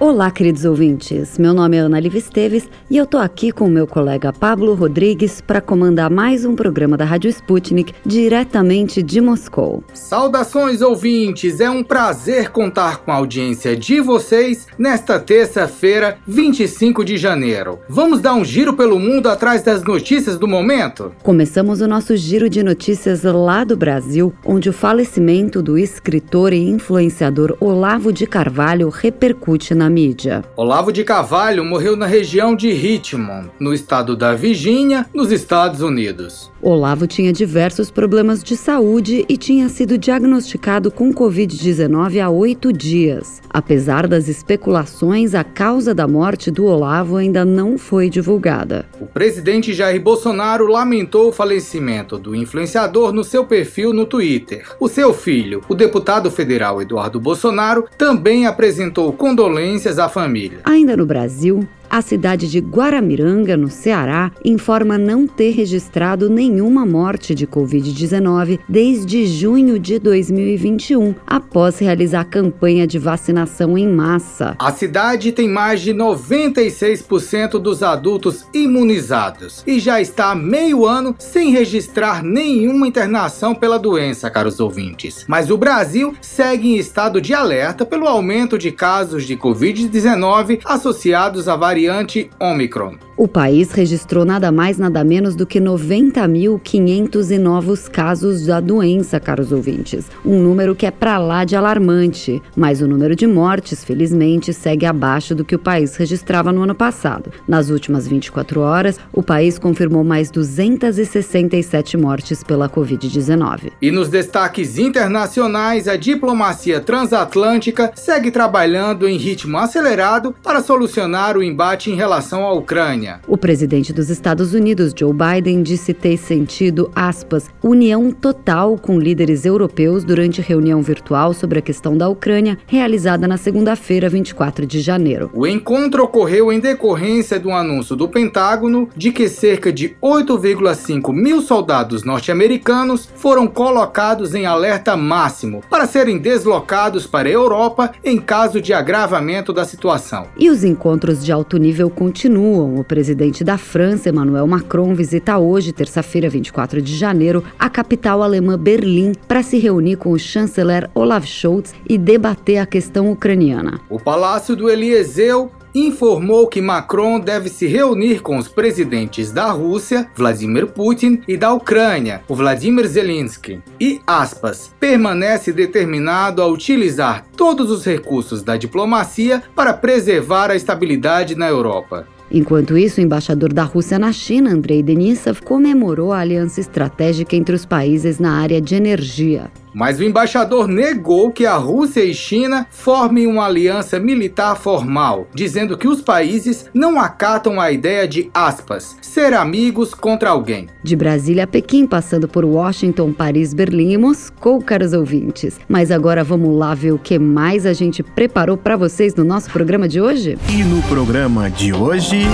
Olá, queridos ouvintes. Meu nome é Ana Liv Esteves e eu tô aqui com o meu colega Pablo Rodrigues para comandar mais um programa da Rádio Sputnik diretamente de Moscou. Saudações, ouvintes! É um prazer contar com a audiência de vocês nesta terça-feira, 25 de janeiro. Vamos dar um giro pelo mundo atrás das notícias do momento? Começamos o nosso giro de notícias lá do Brasil, onde o falecimento do escritor e influenciador Olavo de Carvalho repercute na mídia. Olavo de Carvalho morreu na região de Richmond, no estado da Virgínia, nos Estados Unidos. Olavo tinha diversos problemas de saúde e tinha sido diagnosticado com Covid-19 há oito dias. Apesar das especulações, a causa da morte do Olavo ainda não foi divulgada. O presidente Jair Bolsonaro lamentou o falecimento do influenciador no seu perfil no Twitter. O seu filho, o deputado federal Eduardo Bolsonaro, também apresentou condolências à família. Ainda no Brasil, a cidade de Guaramiranga, no Ceará, informa não ter registrado nenhuma morte de Covid-19 desde junho de 2021, após realizar campanha de vacinação em massa. A cidade tem mais de 96% dos adultos imunizados e já está há meio ano sem registrar nenhuma internação pela doença, caros ouvintes. Mas o Brasil segue em estado de alerta pelo aumento de casos de Covid-19 associados a variantes variante Omicron. O país registrou nada mais nada menos do que 90.500 novos casos da doença, caros ouvintes. Um número que é para lá de alarmante, mas o número de mortes, felizmente, segue abaixo do que o país registrava no ano passado. Nas últimas 24 horas, o país confirmou mais 267 mortes pela Covid-19. E nos destaques internacionais, a diplomacia transatlântica segue trabalhando em ritmo acelerado para solucionar o embate em relação à Ucrânia. O presidente dos Estados Unidos, Joe Biden, disse ter sentido, aspas, união total com líderes europeus durante reunião virtual sobre a questão da Ucrânia, realizada na segunda-feira, 24 de janeiro. O encontro ocorreu em decorrência do anúncio do Pentágono de que cerca de 8,5 mil soldados norte-americanos foram colocados em alerta máximo para serem deslocados para a Europa em caso de agravamento da situação. E os encontros de alto nível continuam. O presidente da França, Emmanuel Macron, visita hoje, terça-feira, 24 de janeiro, a capital alemã Berlim para se reunir com o chanceler Olaf Scholz e debater a questão ucraniana. O Palácio do Eliseu informou que Macron deve se reunir com os presidentes da Rússia, Vladimir Putin, e da Ucrânia, o Vladimir Zelensky. E, aspas, permanece determinado a utilizar todos os recursos da diplomacia para preservar a estabilidade na Europa. Enquanto isso, o embaixador da Rússia na China, Andrei Denisov, comemorou a aliança estratégica entre os países na área de energia. Mas o embaixador negou que a Rússia e China formem uma aliança militar formal, dizendo que os países não acatam a ideia de, aspas, ser amigos contra alguém. De Brasília a Pequim, passando por Washington, Paris, Berlim e Moscou, caros ouvintes. Mas agora vamos lá ver o que mais a gente preparou para vocês no nosso programa de hoje? E no programa de hoje.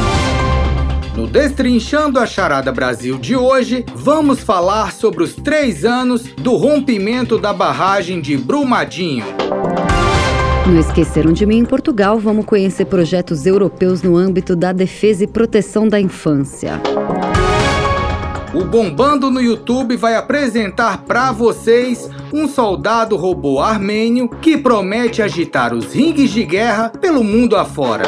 No Destrinchando a Charada Brasil de hoje, vamos falar sobre os três anos do rompimento da barragem de Brumadinho. Não esqueceram de mim em Portugal, vamos conhecer projetos europeus no âmbito da defesa e proteção da infância. O Bombando no YouTube vai apresentar para vocês um soldado robô armênio que promete agitar os ringues de guerra pelo mundo afora.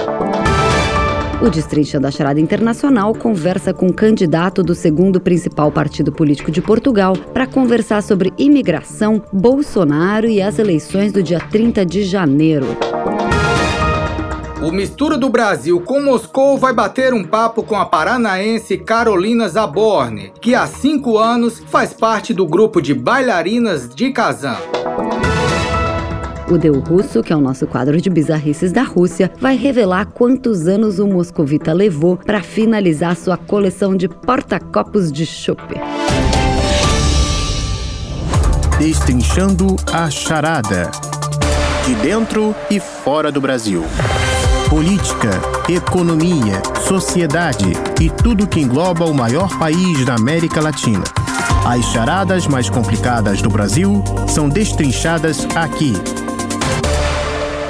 O Destrincha da Charada Internacional conversa com o candidato do segundo principal partido político de Portugal para conversar sobre imigração, Bolsonaro e as eleições do dia 30 de janeiro. O Mistura do Brasil com Moscou vai bater um papo com a paranaense Carolina Zaborne, que há cinco anos faz parte do grupo de bailarinas de Kazan. O Deu Russo, que é o nosso quadro de bizarrices da Rússia, vai revelar quantos anos o moscovita levou para finalizar sua coleção de porta-copos de chope. Destrinchando a charada. De dentro e fora do Brasil. Política, economia, sociedade e tudo que engloba o maior país da América Latina. As charadas mais complicadas do Brasil são destrinchadas aqui.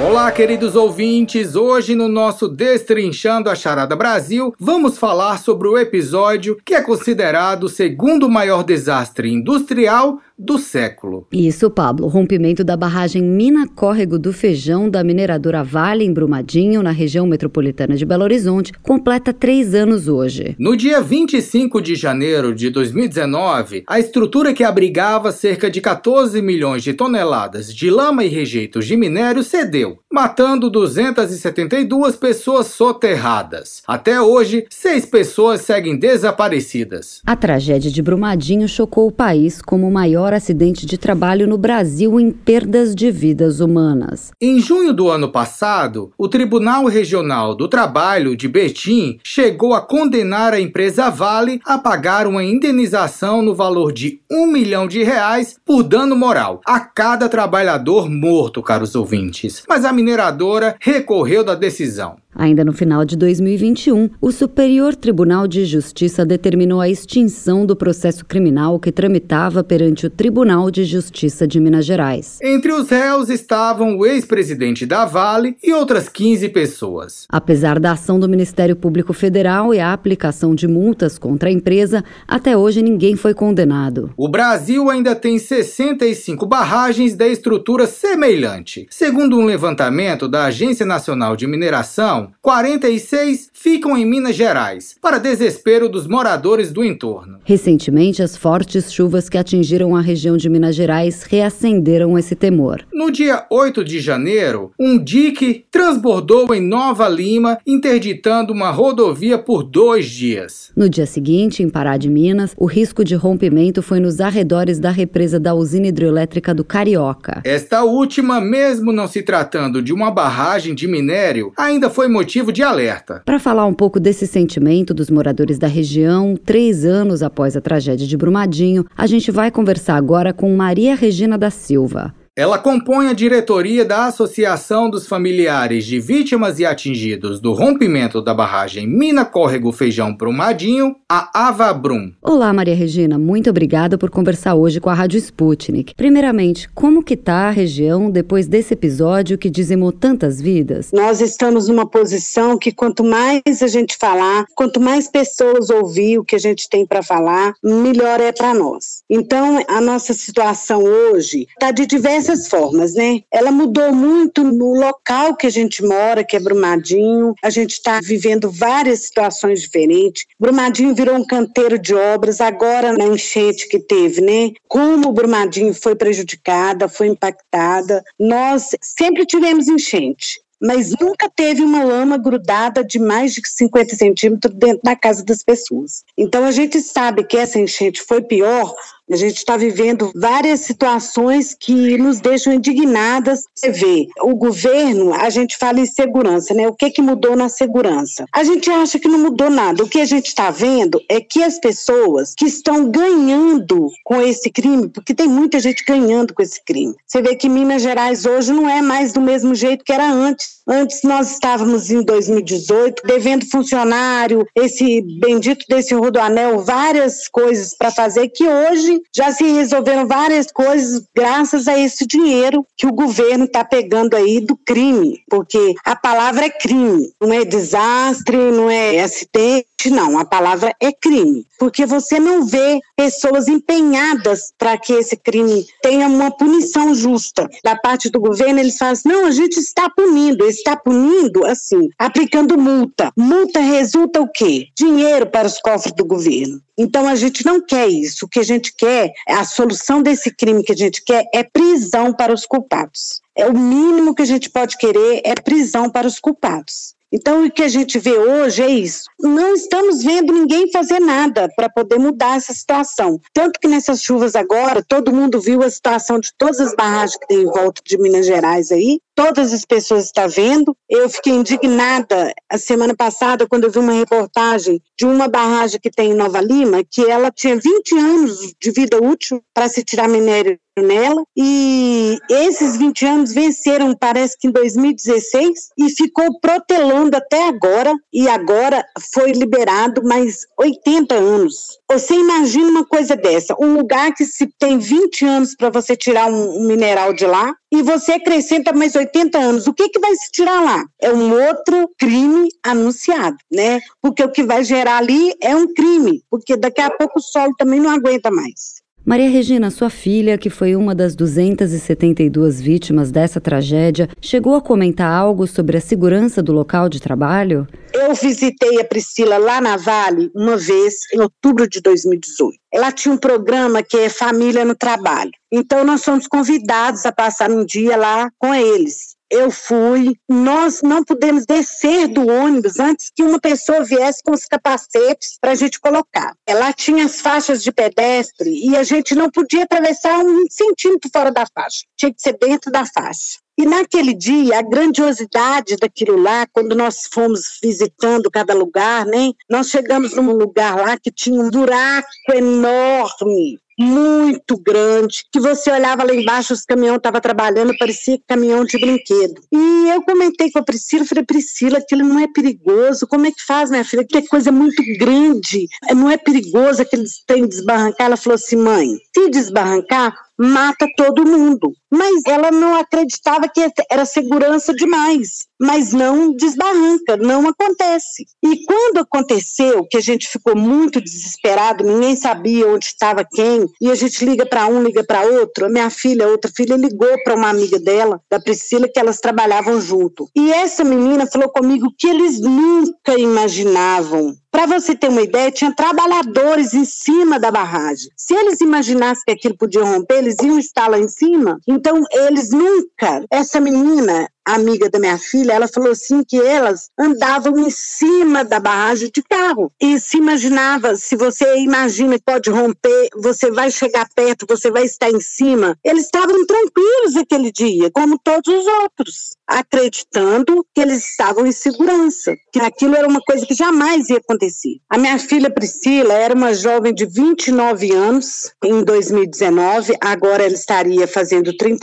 Olá, queridos ouvintes! Hoje no nosso Destrinchando a Charada Brasil, vamos falar sobre o episódio que é considerado o segundo maior desastre industrial do século. Isso, Pablo. Rompimento da barragem Mina Córrego do Feijão da mineradora Vale em Brumadinho, na região metropolitana de Belo Horizonte, completa três anos hoje. No dia 25 de janeiro de 2019, a estrutura que abrigava cerca de 14 milhões de toneladas de lama e rejeitos de minério cedeu, matando 272 pessoas soterradas. Até hoje, seis pessoas seguem desaparecidas. A tragédia de Brumadinho chocou o país como o maior acidente de trabalho no Brasil em perdas de vidas humanas. Em junho do ano passado, o Tribunal Regional do Trabalho de Betim chegou a condenar a empresa Vale a pagar uma indenização no valor de um milhão de reais por dano moral a cada trabalhador morto, caros ouvintes. Mas a mineradora recorreu da decisão. Ainda no final de 2021, o Superior Tribunal de Justiça determinou a extinção do processo criminal que tramitava perante o Tribunal de Justiça de Minas Gerais. Entre os réus estavam o ex-presidente da Vale e outras 15 pessoas. Apesar da ação do Ministério Público Federal e a aplicação de multas contra a empresa, até hoje ninguém foi condenado. O Brasil ainda tem 65 barragens da estrutura semelhante. Segundo um levantamento da Agência Nacional de Mineração, 46 ficam em Minas Gerais, para desespero dos moradores do entorno. Recentemente, as fortes chuvas que atingiram a região de Minas Gerais reacenderam esse temor. No dia 8 de janeiro, um dique transbordou em Nova Lima, interditando uma rodovia por dois dias. No dia seguinte, em Pará de Minas, o risco de rompimento foi nos arredores da represa da usina hidrelétrica do Carioca. Esta última, mesmo não se tratando de uma barragem de minério, ainda foi motivo de alerta. Para falar um pouco desse sentimento dos moradores da região, três anos após a tragédia de Brumadinho, a gente vai conversar agora com Maria Regina da Silva. Ela compõe a diretoria da Associação dos Familiares de Vítimas e Atingidos do Rompimento da Barragem Mina Córrego Feijão Brumadinho, a Avabrum. Olá, Maria Regina, muito obrigada por conversar hoje com a Rádio Sputnik. Primeiramente, como que está a região depois desse episódio que dizimou tantas vidas? Nós estamos numa posição que quanto mais a gente falar, quanto mais pessoas ouvir o que a gente tem para falar, melhor é para nós. Então, a nossa situação hoje está de diversas diversas formas, né? Ela mudou muito no local que a gente mora, que é Brumadinho. A gente está vivendo várias situações diferentes. Brumadinho virou um canteiro de obras, agora na enchente que teve, né? Como Brumadinho foi prejudicada, foi impactada. Nós sempre tivemos enchente mas nunca teve uma lama grudada de mais de 50 centímetros dentro da casa das pessoas. Então a gente sabe que essa enchente foi pior a gente está vivendo várias situações que nos deixam indignadas. Você vê, o governo, a gente fala em segurança, né? O que, que mudou na segurança? A gente acha que não mudou nada. O que a gente está vendo é que as pessoas que estão ganhando com esse crime, porque tem muita gente ganhando com esse crime. Você vê que Minas Gerais hoje não é mais do mesmo jeito que era antes. Antes nós estávamos em 2018 devendo funcionário, esse bendito desse Rodoanel, várias coisas para fazer que hoje já se resolveram várias coisas graças a esse dinheiro que o governo está pegando aí do crime, porque a palavra é crime, não é desastre, não é acidente, não, a palavra é crime, porque você não vê pessoas empenhadas para que esse crime tenha uma punição justa. Da parte do governo, eles falam assim, não, a gente está punindo, está punindo assim, aplicando multa. Multa resulta o quê? Dinheiro para os cofres do governo. Então a gente não quer isso. O que a gente quer, a solução desse crime que a gente quer é prisão para os culpados. É o mínimo que a gente pode querer é prisão para os culpados. Então, o que a gente vê hoje é isso. Não estamos vendo ninguém fazer nada para poder mudar essa situação. Tanto que nessas chuvas agora, todo mundo viu a situação de todas as barragens que tem em volta de Minas Gerais aí, todas as pessoas estão vendo. Eu fiquei indignada a semana passada quando eu vi uma reportagem de uma barragem que tem em Nova Lima, que ela tinha 20 anos de vida útil para se tirar minério nela e esses 20 anos venceram, parece que em 2016 e ficou protelando até agora e agora foi liberado mais 80 anos. Você imagina uma coisa dessa, um lugar que se tem 20 anos para você tirar um, um, mineral de lá e você acrescenta mais 80 anos, o que que vai se tirar lá? É um outro crime anunciado, né? Porque o que vai gerar ali é um crime, porque daqui a pouco o solo também não aguenta mais. Maria Regina, sua filha, que foi uma das 272 vítimas dessa tragédia, chegou a comentar algo sobre a segurança do local de trabalho? Eu visitei a Priscila lá na Vale uma vez, em outubro de 2018. Ela tinha um programa que é Família no Trabalho. Então, nós fomos convidados a passar um dia lá com eles eu fui. Nós não pudemos descer do ônibus antes que uma pessoa viesse com os capacetes para a gente colocar. Ela tinha as faixas de pedestre e a gente não podia atravessar um centímetro fora da faixa. Tinha que ser dentro da faixa. E naquele dia, a grandiosidade daquilo lá, quando nós fomos visitando cada lugar, né? Nós chegamos num lugar lá que tinha um buraco enorme muito grande, que você olhava lá embaixo, os caminhões estavam trabalhando, parecia caminhão de brinquedo. E eu comentei com a Priscila, falei, Priscila, aquilo não é perigoso, como é que faz, minha filha? Que é coisa muito grande, não é perigoso aqueles trem desbarrancar? Ela falou assim, mãe, se desbarrancar, mata todo mundo. Mas ela não acreditava que era segurança demais. Mas não desbarranca, não acontece. E quando aconteceu, que a gente ficou muito desesperado, ninguém sabia onde estava quem, e a gente liga para um, liga para outro, a minha filha, outra filha, ligou para uma amiga dela, da Priscila, que elas trabalhavam junto. E essa menina falou comigo que eles nunca imaginavam para você ter uma ideia, tinha trabalhadores em cima da barragem. Se eles imaginassem que aquilo podia romper, eles iam estar lá em cima. Então, eles nunca. Essa menina, amiga da minha filha, ela falou assim que elas andavam em cima da barragem de carro e se imaginava, se você imagina que pode romper, você vai chegar perto, você vai estar em cima. Eles estavam tranquilos aquele dia, como todos os outros, acreditando que eles estavam em segurança, que aquilo era uma coisa que jamais ia acontecer. A minha filha Priscila era uma jovem de 29 anos em 2019, agora ela estaria fazendo 31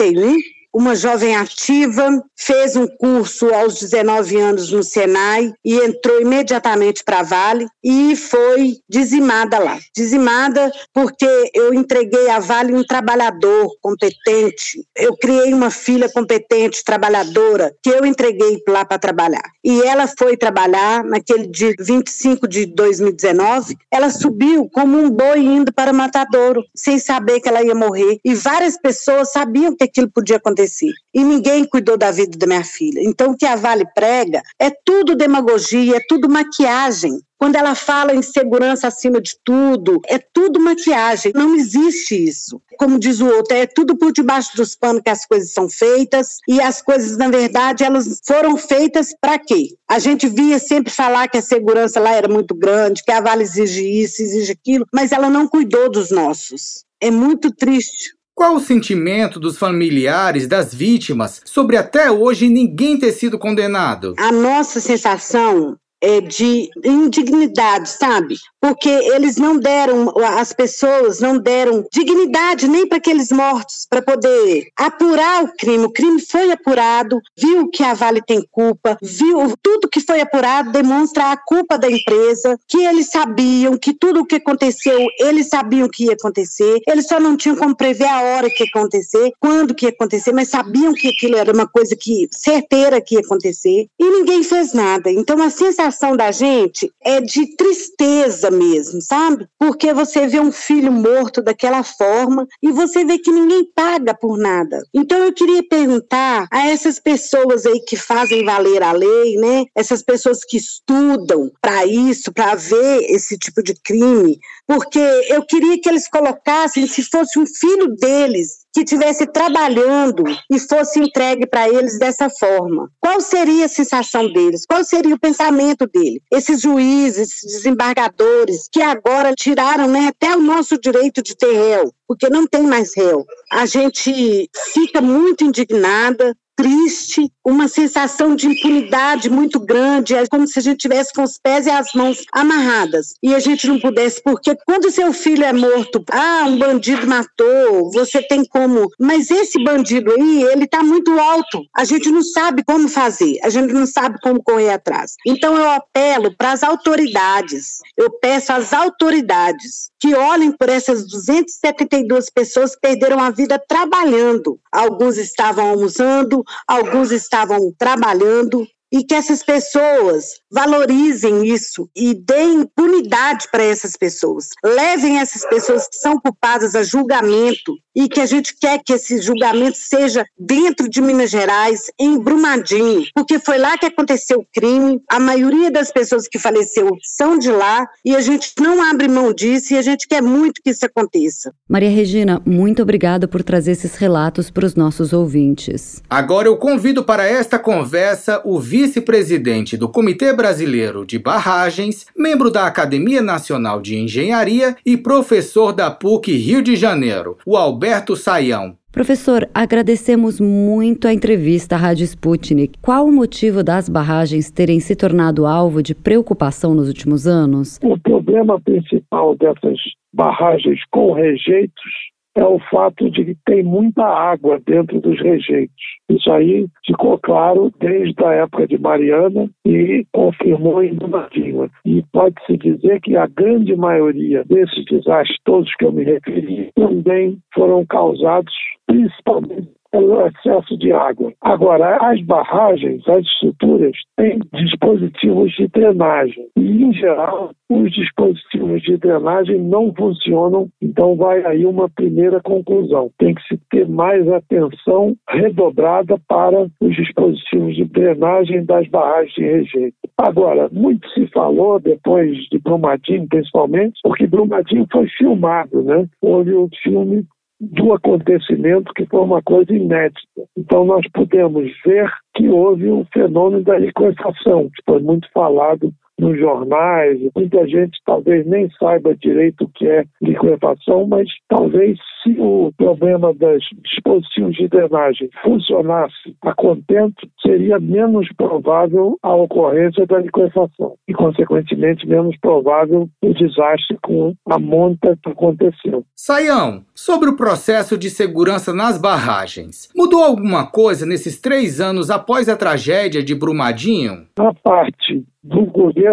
uma jovem ativa, fez um curso aos 19 anos no Senai e entrou imediatamente para a Vale e foi dizimada lá. Dizimada porque eu entreguei à Vale um trabalhador competente. Eu criei uma filha competente, trabalhadora, que eu entreguei lá para trabalhar. E ela foi trabalhar naquele dia 25 de 2019. Ela subiu como um boi indo para Matadouro, sem saber que ela ia morrer. E várias pessoas sabiam que aquilo podia acontecer E ninguém cuidou da vida da minha filha. Então, o que a Vale prega é tudo demagogia, é tudo maquiagem. Quando ela fala em segurança acima de tudo, é tudo maquiagem. Não existe isso. Como diz o outro, é tudo por debaixo dos panos que as coisas são feitas. E as coisas, na verdade, elas foram feitas para quê? A gente via sempre falar que a segurança lá era muito grande, que a Vale exige isso, exige aquilo, mas ela não cuidou dos nossos. É muito triste qual o sentimento dos familiares das vítimas sobre até hoje ninguém ter sido condenado? A nossa sensação é, de indignidade, sabe? Porque eles não deram, as pessoas não deram dignidade nem para aqueles mortos, para poder apurar o crime. O crime foi apurado, viu que a Vale tem culpa, viu tudo que foi apurado demonstra a culpa da empresa, que eles sabiam que tudo o que aconteceu, eles sabiam que ia acontecer, eles só não tinham como prever a hora que ia acontecer, quando que ia acontecer, mas sabiam que aquilo era uma coisa que certeira que ia acontecer, e ninguém fez nada. Então a sensação sensação da gente é de tristeza mesmo, sabe? Porque você vê um filho morto daquela forma e você vê que ninguém paga por nada. Então eu queria perguntar a essas pessoas aí que fazem valer a lei, né? Essas pessoas que estudam para isso, para ver esse tipo de crime, porque eu queria que eles colocassem se fosse um filho deles que estivesse trabalhando e fosse entregue para eles dessa forma. Qual seria a sensação deles? Qual seria o pensamento dele? Esses juízes, esses desembargadores, que agora tiraram né, até o nosso direito de ter réu, porque não tem mais réu. A gente fica muito indignada triste, uma sensação de impunidade muito grande, é como se a gente tivesse com os pés e as mãos amarradas e a gente não pudesse, porque quando seu filho é morto, ah, um bandido matou, você tem como, mas esse bandido aí, ele tá muito alto, a gente não sabe como fazer, a gente não sabe como correr atrás. Então eu apelo para as autoridades, eu peço às autoridades que olhem por essas 272 pessoas que perderam a vida trabalhando. Alguns estavam almoçando, alguns estavam trabalhando, e que essas pessoas valorizem isso e deem impunidade para essas pessoas. Levem essas pessoas que são culpadas a julgamento e que a gente quer que esse julgamento seja dentro de Minas Gerais, em Brumadinho, porque foi lá que aconteceu o crime. A maioria das pessoas que faleceu são de lá e a gente não abre mão disso e a gente quer muito que isso aconteça. Maria Regina, muito obrigada por trazer esses relatos para os nossos ouvintes. Agora eu convido para esta conversa o vice-presidente do Comitê Brasileiro de Barragens, membro da Academia Nacional de Engenharia e professor da PUC Rio de Janeiro, o Alberto Saião. Professor, agradecemos muito a entrevista à Rádio Sputnik. Qual o motivo das barragens terem se tornado alvo de preocupação nos últimos anos? O problema principal dessas barragens com rejeitos é o fato de que tem muita água dentro dos rejeitos. Isso aí ficou claro desde a época de Mariana e confirmou em Brumadinho. E pode-se dizer que a grande maioria desses desastres todos que eu me referi também foram causados principalmente pelo excesso de água. Agora, as barragens, as estruturas, têm dispositivos de drenagem. E, em geral, os dispositivos de drenagem não funcionam, então vai aí uma primeira conclusão. Tem que se ter mais atenção redobrada para os dispositivos de drenagem das barragens de rejeito. Agora, muito se falou depois de Brumadinho, principalmente, porque Brumadinho foi filmado, né? Houve um filme do acontecimento que foi uma coisa inédita. Então nós podemos ver que houve um fenômeno da liquefação, que foi muito falado nos jornais, muita gente talvez nem saiba direito o que é liquefação, mas talvez se o problema dos dispositivos de drenagem funcionasse a contento, seria menos provável a ocorrência da liquefação e, consequentemente, menos provável o desastre com a monta que aconteceu. Saião, sobre o processo de segurança nas barragens, mudou alguma coisa nesses três anos após a tragédia de Brumadinho? A parte do governo,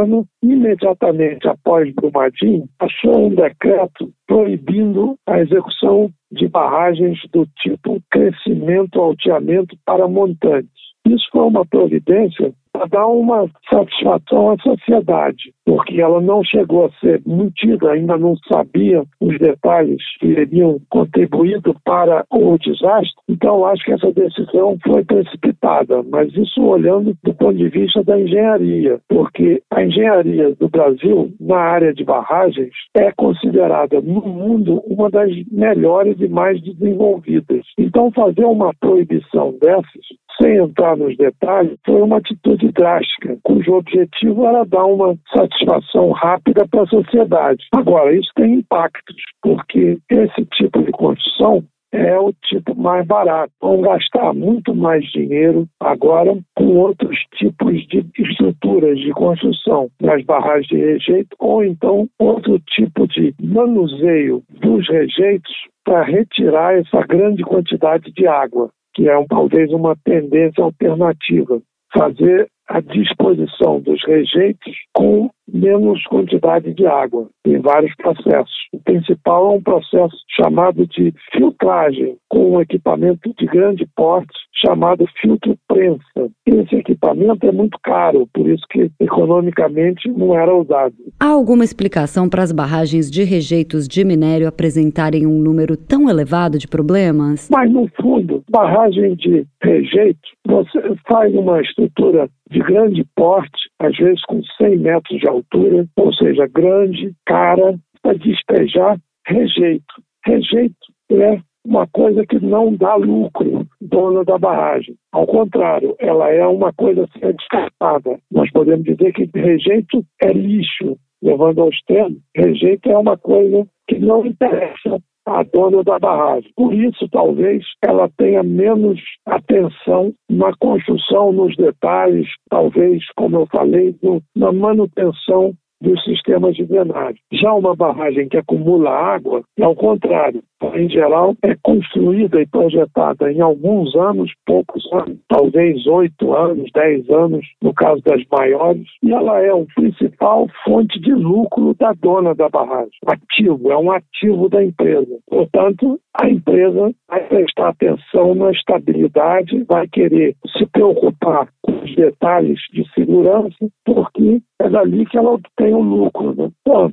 imediatamente após Brumadinho, achou um decreto proibindo a execução de barragens do tipo crescimento, alteamento para montantes. Isso foi uma providência para dar uma satisfação à sociedade, porque ela não chegou a ser mentida, ainda não sabia os detalhes que teriam contribuído para o desastre. Então, acho que essa decisão foi precipitada, mas isso olhando do ponto de vista da engenharia, porque a engenharia do Brasil na área de barragens é considerada no mundo uma das melhores e mais desenvolvidas. Então, fazer uma proibição dessas sem entrar nos detalhes, foi uma atitude drástica, cujo objetivo era dar uma satisfação rápida para a sociedade. Agora, isso tem impactos, porque esse tipo de construção é o tipo mais barato. Vão gastar muito mais dinheiro agora com outros tipos de estruturas de construção, nas barragens de rejeito, ou então outro tipo de manuseio dos rejeitos para retirar essa grande quantidade de água que é um, talvez uma tendência alternativa, fazer a disposição dos rejeitos com menos quantidade de água em vários processos. O principal é um processo chamado de filtragem, com um equipamento de grande porte chamado filtro prensa. Esse equipamento é muito caro, por isso que economicamente não era usado. Há alguma explicação para as barragens de rejeitos de minério apresentarem um número tão elevado de problemas? Mas no fundo, barragem de rejeito, você faz uma estrutura de grande porte, às vezes com 100 metros de altura, ou seja, grande, cara, para despejar rejeito. Rejeito é uma coisa que não dá lucro, dona da barragem. Ao contrário, ela é uma coisa a ser descartada. Nós podemos dizer que rejeito é lixo, levando ao extremo. Rejeito é uma coisa que não interessa a dona da barragem. Por isso, talvez, ela tenha menos atenção na construção, nos detalhes, talvez, como eu falei, no, na manutenção dos sistemas de drenagem. Já uma barragem que acumula água, é ao contrário, em geral, é construída e projetada em alguns anos, poucos anos, talvez oito anos, dez anos, no caso das maiores, e ela é o principal fonte de lucro da dona da barragem. Ativo, é um ativo da empresa. Portanto, a empresa vai prestar atenção na estabilidade, vai querer se preocupar com os detalhes de segurança, porque é dali que ela obtém o lucro. Né?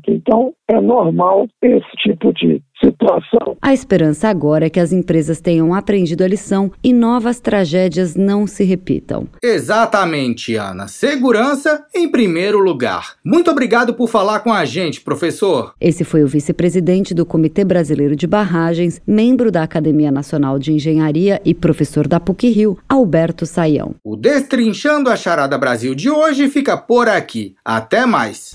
Então, é normal esse tipo de situação. A esperança agora é que as empresas tenham aprendido a lição e novas tragédias não se repitam. Exatamente, Ana. Segurança em primeiro lugar. Muito obrigado por falar com a gente, professor. Esse foi o vice-presidente do Comitê Brasileiro de Barragens, membro da Academia Nacional de Engenharia e professor da PUC-Rio, Alberto Saião. O Destrinchando a Charada Brasil de hoje fica por aqui. Até mais.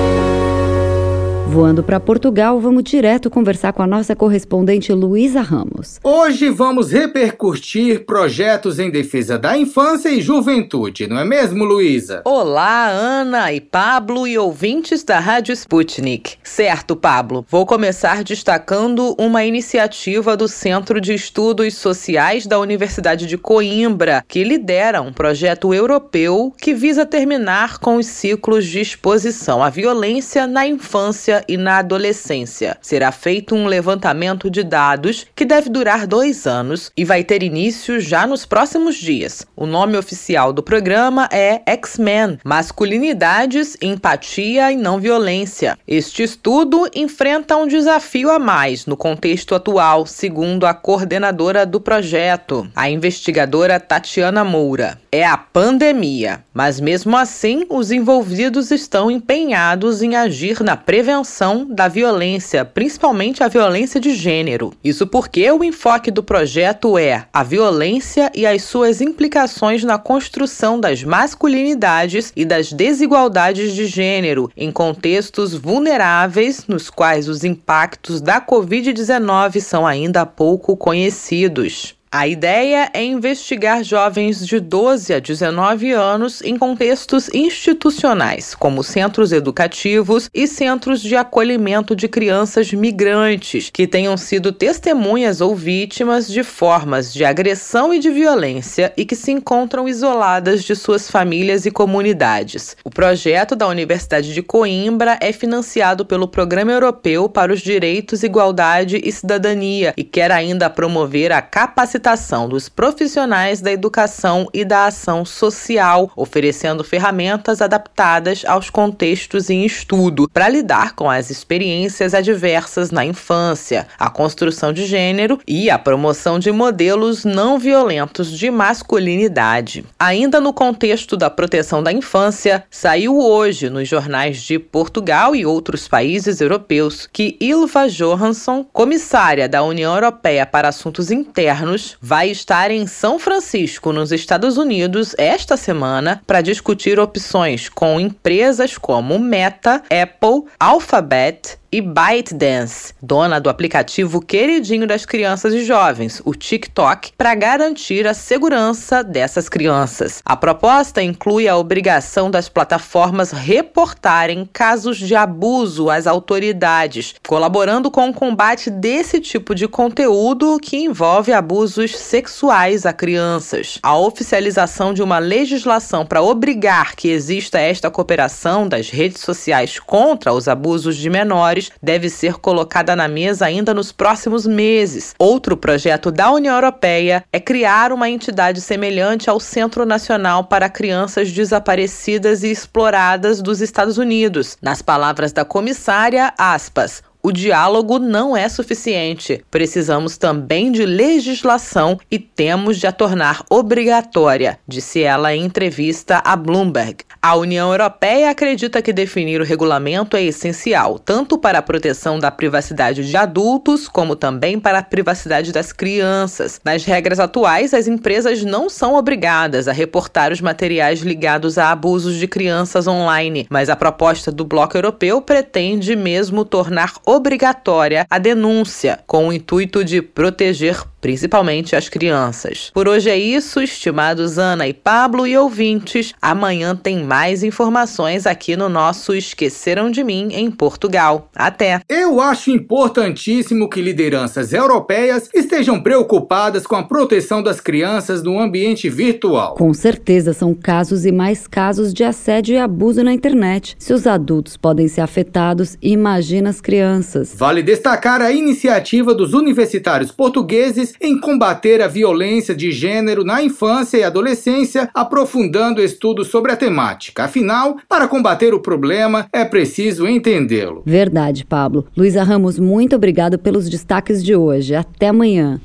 Voando para Portugal, vamos direto conversar com a nossa correspondente Luísa Ramos. Hoje vamos repercutir projetos em defesa da infância e juventude, não é mesmo, Luísa? Olá, Ana e Pablo e ouvintes da Rádio Sputnik. Certo, Pablo. Vou começar destacando uma iniciativa do Centro de Estudos Sociais da Universidade de Coimbra, que lidera um projeto europeu que visa terminar com os ciclos de exposição à violência na infância e na adolescência. Será feito um levantamento de dados que deve durar dois anos e vai ter início já nos próximos dias. O nome oficial do programa é X-Men Masculinidades, Empatia e Não Violência. Este estudo enfrenta um desafio a mais no contexto atual, segundo a coordenadora do projeto, a investigadora Tatiana Moura. É a pandemia, mas mesmo assim, os envolvidos estão empenhados em agir na prevenção da violência, principalmente a violência de gênero. Isso porque o enfoque do projeto é a violência e as suas implicações na construção das masculinidades e das desigualdades de gênero em contextos vulneráveis nos quais os impactos da Covid-19 são ainda pouco conhecidos. A ideia é investigar jovens de 12 a 19 anos em contextos institucionais, como centros educativos e centros de acolhimento de crianças migrantes que tenham sido testemunhas ou vítimas de formas de agressão e de violência e que se encontram isoladas de suas famílias e comunidades. O projeto da Universidade de Coimbra é financiado pelo Programa Europeu para os Direitos, Igualdade e Cidadania e quer ainda promover a capacitação capacitação dos profissionais da educação e da ação social, oferecendo ferramentas adaptadas aos contextos em estudo para lidar com as experiências adversas na infância, a construção de gênero e a promoção de modelos não violentos de masculinidade. Ainda no contexto da proteção da infância, saiu hoje nos jornais de Portugal e outros países europeus que Ilva Johansson, comissária da União Europeia para Assuntos Internos, vai estar em São Francisco, nos Estados Unidos, esta semana para discutir opções com empresas como Meta, Apple, Alphabet, e ByteDance, dona do aplicativo queridinho das crianças e jovens, o TikTok, para garantir a segurança dessas crianças. A proposta inclui a obrigação das plataformas reportarem casos de abuso às autoridades, colaborando com o combate desse tipo de conteúdo que envolve abusos sexuais a crianças. A oficialização de uma legislação para obrigar que exista esta cooperação das redes sociais contra os abusos de menores deve ser colocada na mesa ainda nos próximos meses. Outro projeto da União Europeia é criar uma entidade semelhante ao Centro Nacional para Crianças Desaparecidas e Exploradas dos Estados Unidos. Nas palavras da comissária, aspas, o diálogo não é suficiente. Precisamos também de legislação e temos de a tornar obrigatória, disse ela em entrevista a Bloomberg. A União Europeia acredita que definir o regulamento é essencial, tanto para a proteção da privacidade de adultos, como também para a privacidade das crianças. Nas regras atuais, as empresas não são obrigadas a reportar os materiais ligados a abusos de crianças online, mas a proposta do Bloco Europeu pretende mesmo tornar obrigatória a denúncia, com o intuito de proteger principalmente as crianças. Por hoje é isso, estimados Ana e Pablo e ouvintes. Amanhã tem mais informações aqui no nosso Esqueceram de Mim em Portugal. Até! Eu acho importantíssimo que lideranças europeias estejam preocupadas com a proteção das crianças no ambiente virtual. Com certeza são casos e mais casos de assédio e abuso na internet. Se os adultos podem ser afetados, imagina as crianças. Vale destacar a iniciativa dos universitários portugueses em combater a violência de gênero na infância e adolescência, aprofundando estudos sobre a temática. Afinal, para combater o problema, é preciso entendê-lo. Verdade, Pablo. Luísa Ramos, muito obrigado pelos destaques de hoje. Até amanhã.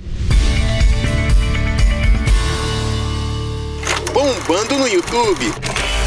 Bombando no YouTube.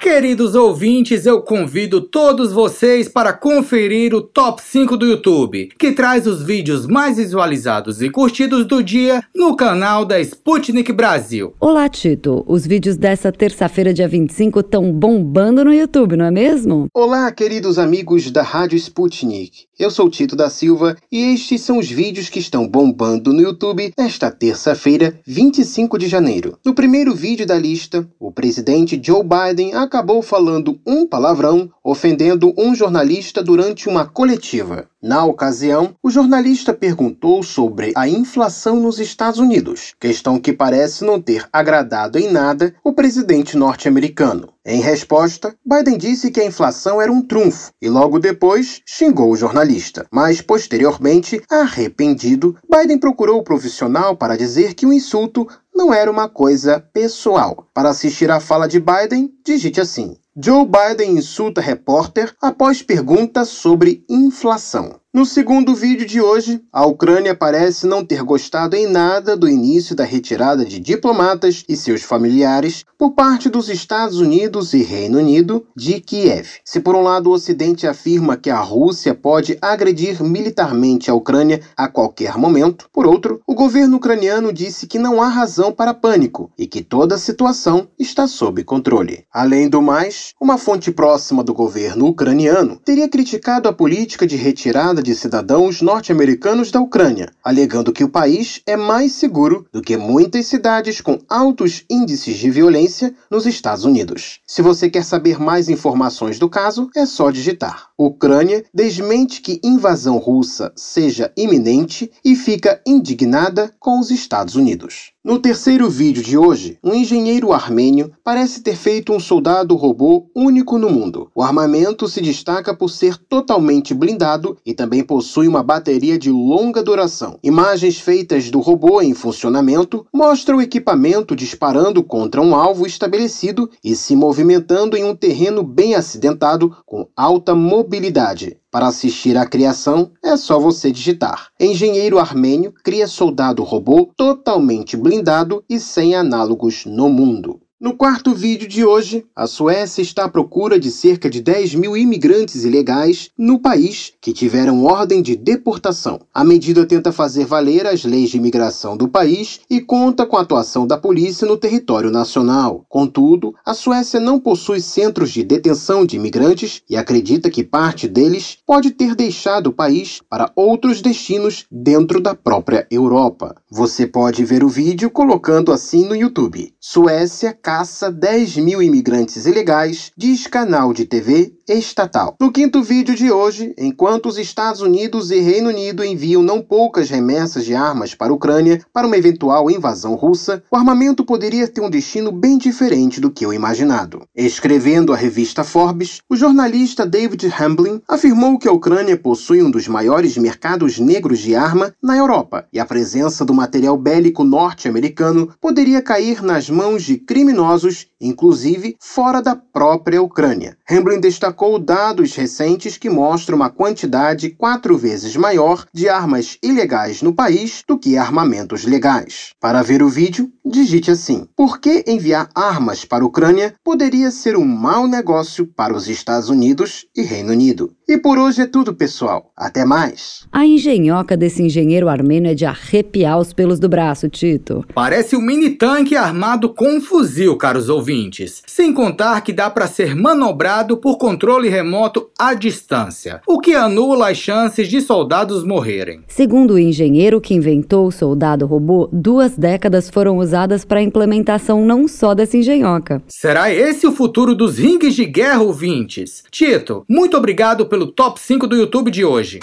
Queridos ouvintes, eu convido todos vocês para conferir o Top 5 do YouTube, que traz os vídeos mais visualizados e curtidos do dia no canal da Sputnik Brasil. Olá, Tito. Os vídeos dessa terça-feira, dia 25, estão bombando no YouTube, não é mesmo? Olá, queridos amigos da Rádio Sputnik. Eu sou Tito da Silva e estes são os vídeos que estão bombando no YouTube nesta terça-feira, 25 de janeiro. No primeiro vídeo da lista, o presidente Joe Biden acabou falando um palavrão, ofendendo um jornalista durante uma coletiva. Na ocasião, o jornalista perguntou sobre a inflação nos Estados Unidos, questão que parece não ter agradado em nada o presidente norte-americano. Em resposta, Biden disse que a inflação era um trunfo e logo depois xingou o jornalista. Mas, posteriormente, arrependido, Biden procurou o profissional para dizer que o insulto não era uma coisa pessoal. Para assistir à fala de Biden, digite assim: Joe Biden insulta repórter após pergunta sobre inflação. No segundo vídeo de hoje, a Ucrânia parece não ter gostado em nada do início da retirada de diplomatas e seus familiares por parte dos Estados Unidos e Reino Unido de Kiev. Se por um lado o Ocidente afirma que a Rússia pode agredir militarmente a Ucrânia a qualquer momento, por outro, o governo ucraniano disse que não há razão para pânico e que toda a situação está sob controle. Além do mais, uma fonte próxima do governo ucraniano teria criticado a política de retirada de cidadãos norte-americanos da Ucrânia, alegando que o país é mais seguro do que muitas cidades com altos índices de violência nos Estados Unidos. Se você quer saber mais informações do caso, é só digitar. Ucrânia desmente que invasão russa seja iminente e fica indignada com os Estados Unidos. No terceiro vídeo de hoje, um engenheiro armênio parece ter feito um soldado robô único no mundo. O armamento se destaca por ser totalmente blindado e também possui uma bateria de longa duração. Imagens feitas do robô em funcionamento mostram o equipamento disparando contra um alvo estabelecido e se movimentando em um terreno bem acidentado com alta mobilidade. Para assistir à criação, é só você digitar. Engenheiro armênio cria soldado robô totalmente blindado e sem análogos no mundo. No quarto vídeo de hoje, a Suécia está à procura de cerca de 10 mil imigrantes ilegais no país que tiveram ordem de deportação. A medida tenta fazer valer as leis de imigração do país e conta com a atuação da polícia no território nacional. Contudo, a Suécia não possui centros de detenção de imigrantes e acredita que parte deles pode ter deixado o país para outros destinos dentro da própria Europa. Você pode ver o vídeo colocando assim no YouTube. Suécia caça 10 mil imigrantes ilegais, diz canal de TV estatal. No quinto vídeo de hoje, enquanto os Estados Unidos e Reino Unido enviam não poucas remessas de armas para a Ucrânia para uma eventual invasão russa, o armamento poderia ter um destino bem diferente do que o imaginado. Escrevendo a revista Forbes, o jornalista David Hamblin afirmou que a Ucrânia possui um dos maiores mercados negros de arma na Europa e a presença do material bélico norte-americano poderia cair nas mãos de criminosos, inclusive fora da própria Ucrânia. Hamblin destacou dados recentes que mostram uma quantidade quatro vezes maior de armas ilegais no país do que armamentos legais. Para ver o vídeo, digite assim: Por que enviar armas para a Ucrânia poderia ser um mau negócio para os Estados Unidos e Reino Unido? E por hoje é tudo, pessoal. Até mais. A engenhoca desse engenheiro armênio é de arrepiar os pelos do braço, Tito. Parece um mini tanque armado com um fuzil, caros ouvintes. Sem contar que dá para ser manobrado por controle remoto à distância, o que anula as chances de soldados morrerem. Segundo o engenheiro que inventou o soldado robô, duas décadas foram usadas para a implementação não só dessa engenhoca. Será esse o futuro dos ringues de guerra, ouvintes? Tito, muito obrigado pelo pelo top 5 do YouTube de hoje.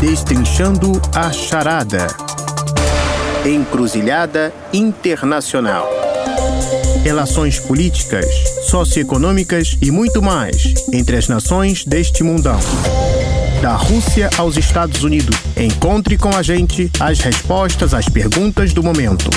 Destrinchando a charada. Encruzilhada Internacional. Relações políticas, socioeconômicas e muito mais entre as nações deste mundão. Da Rússia aos Estados Unidos. Encontre com a gente as respostas às perguntas do momento.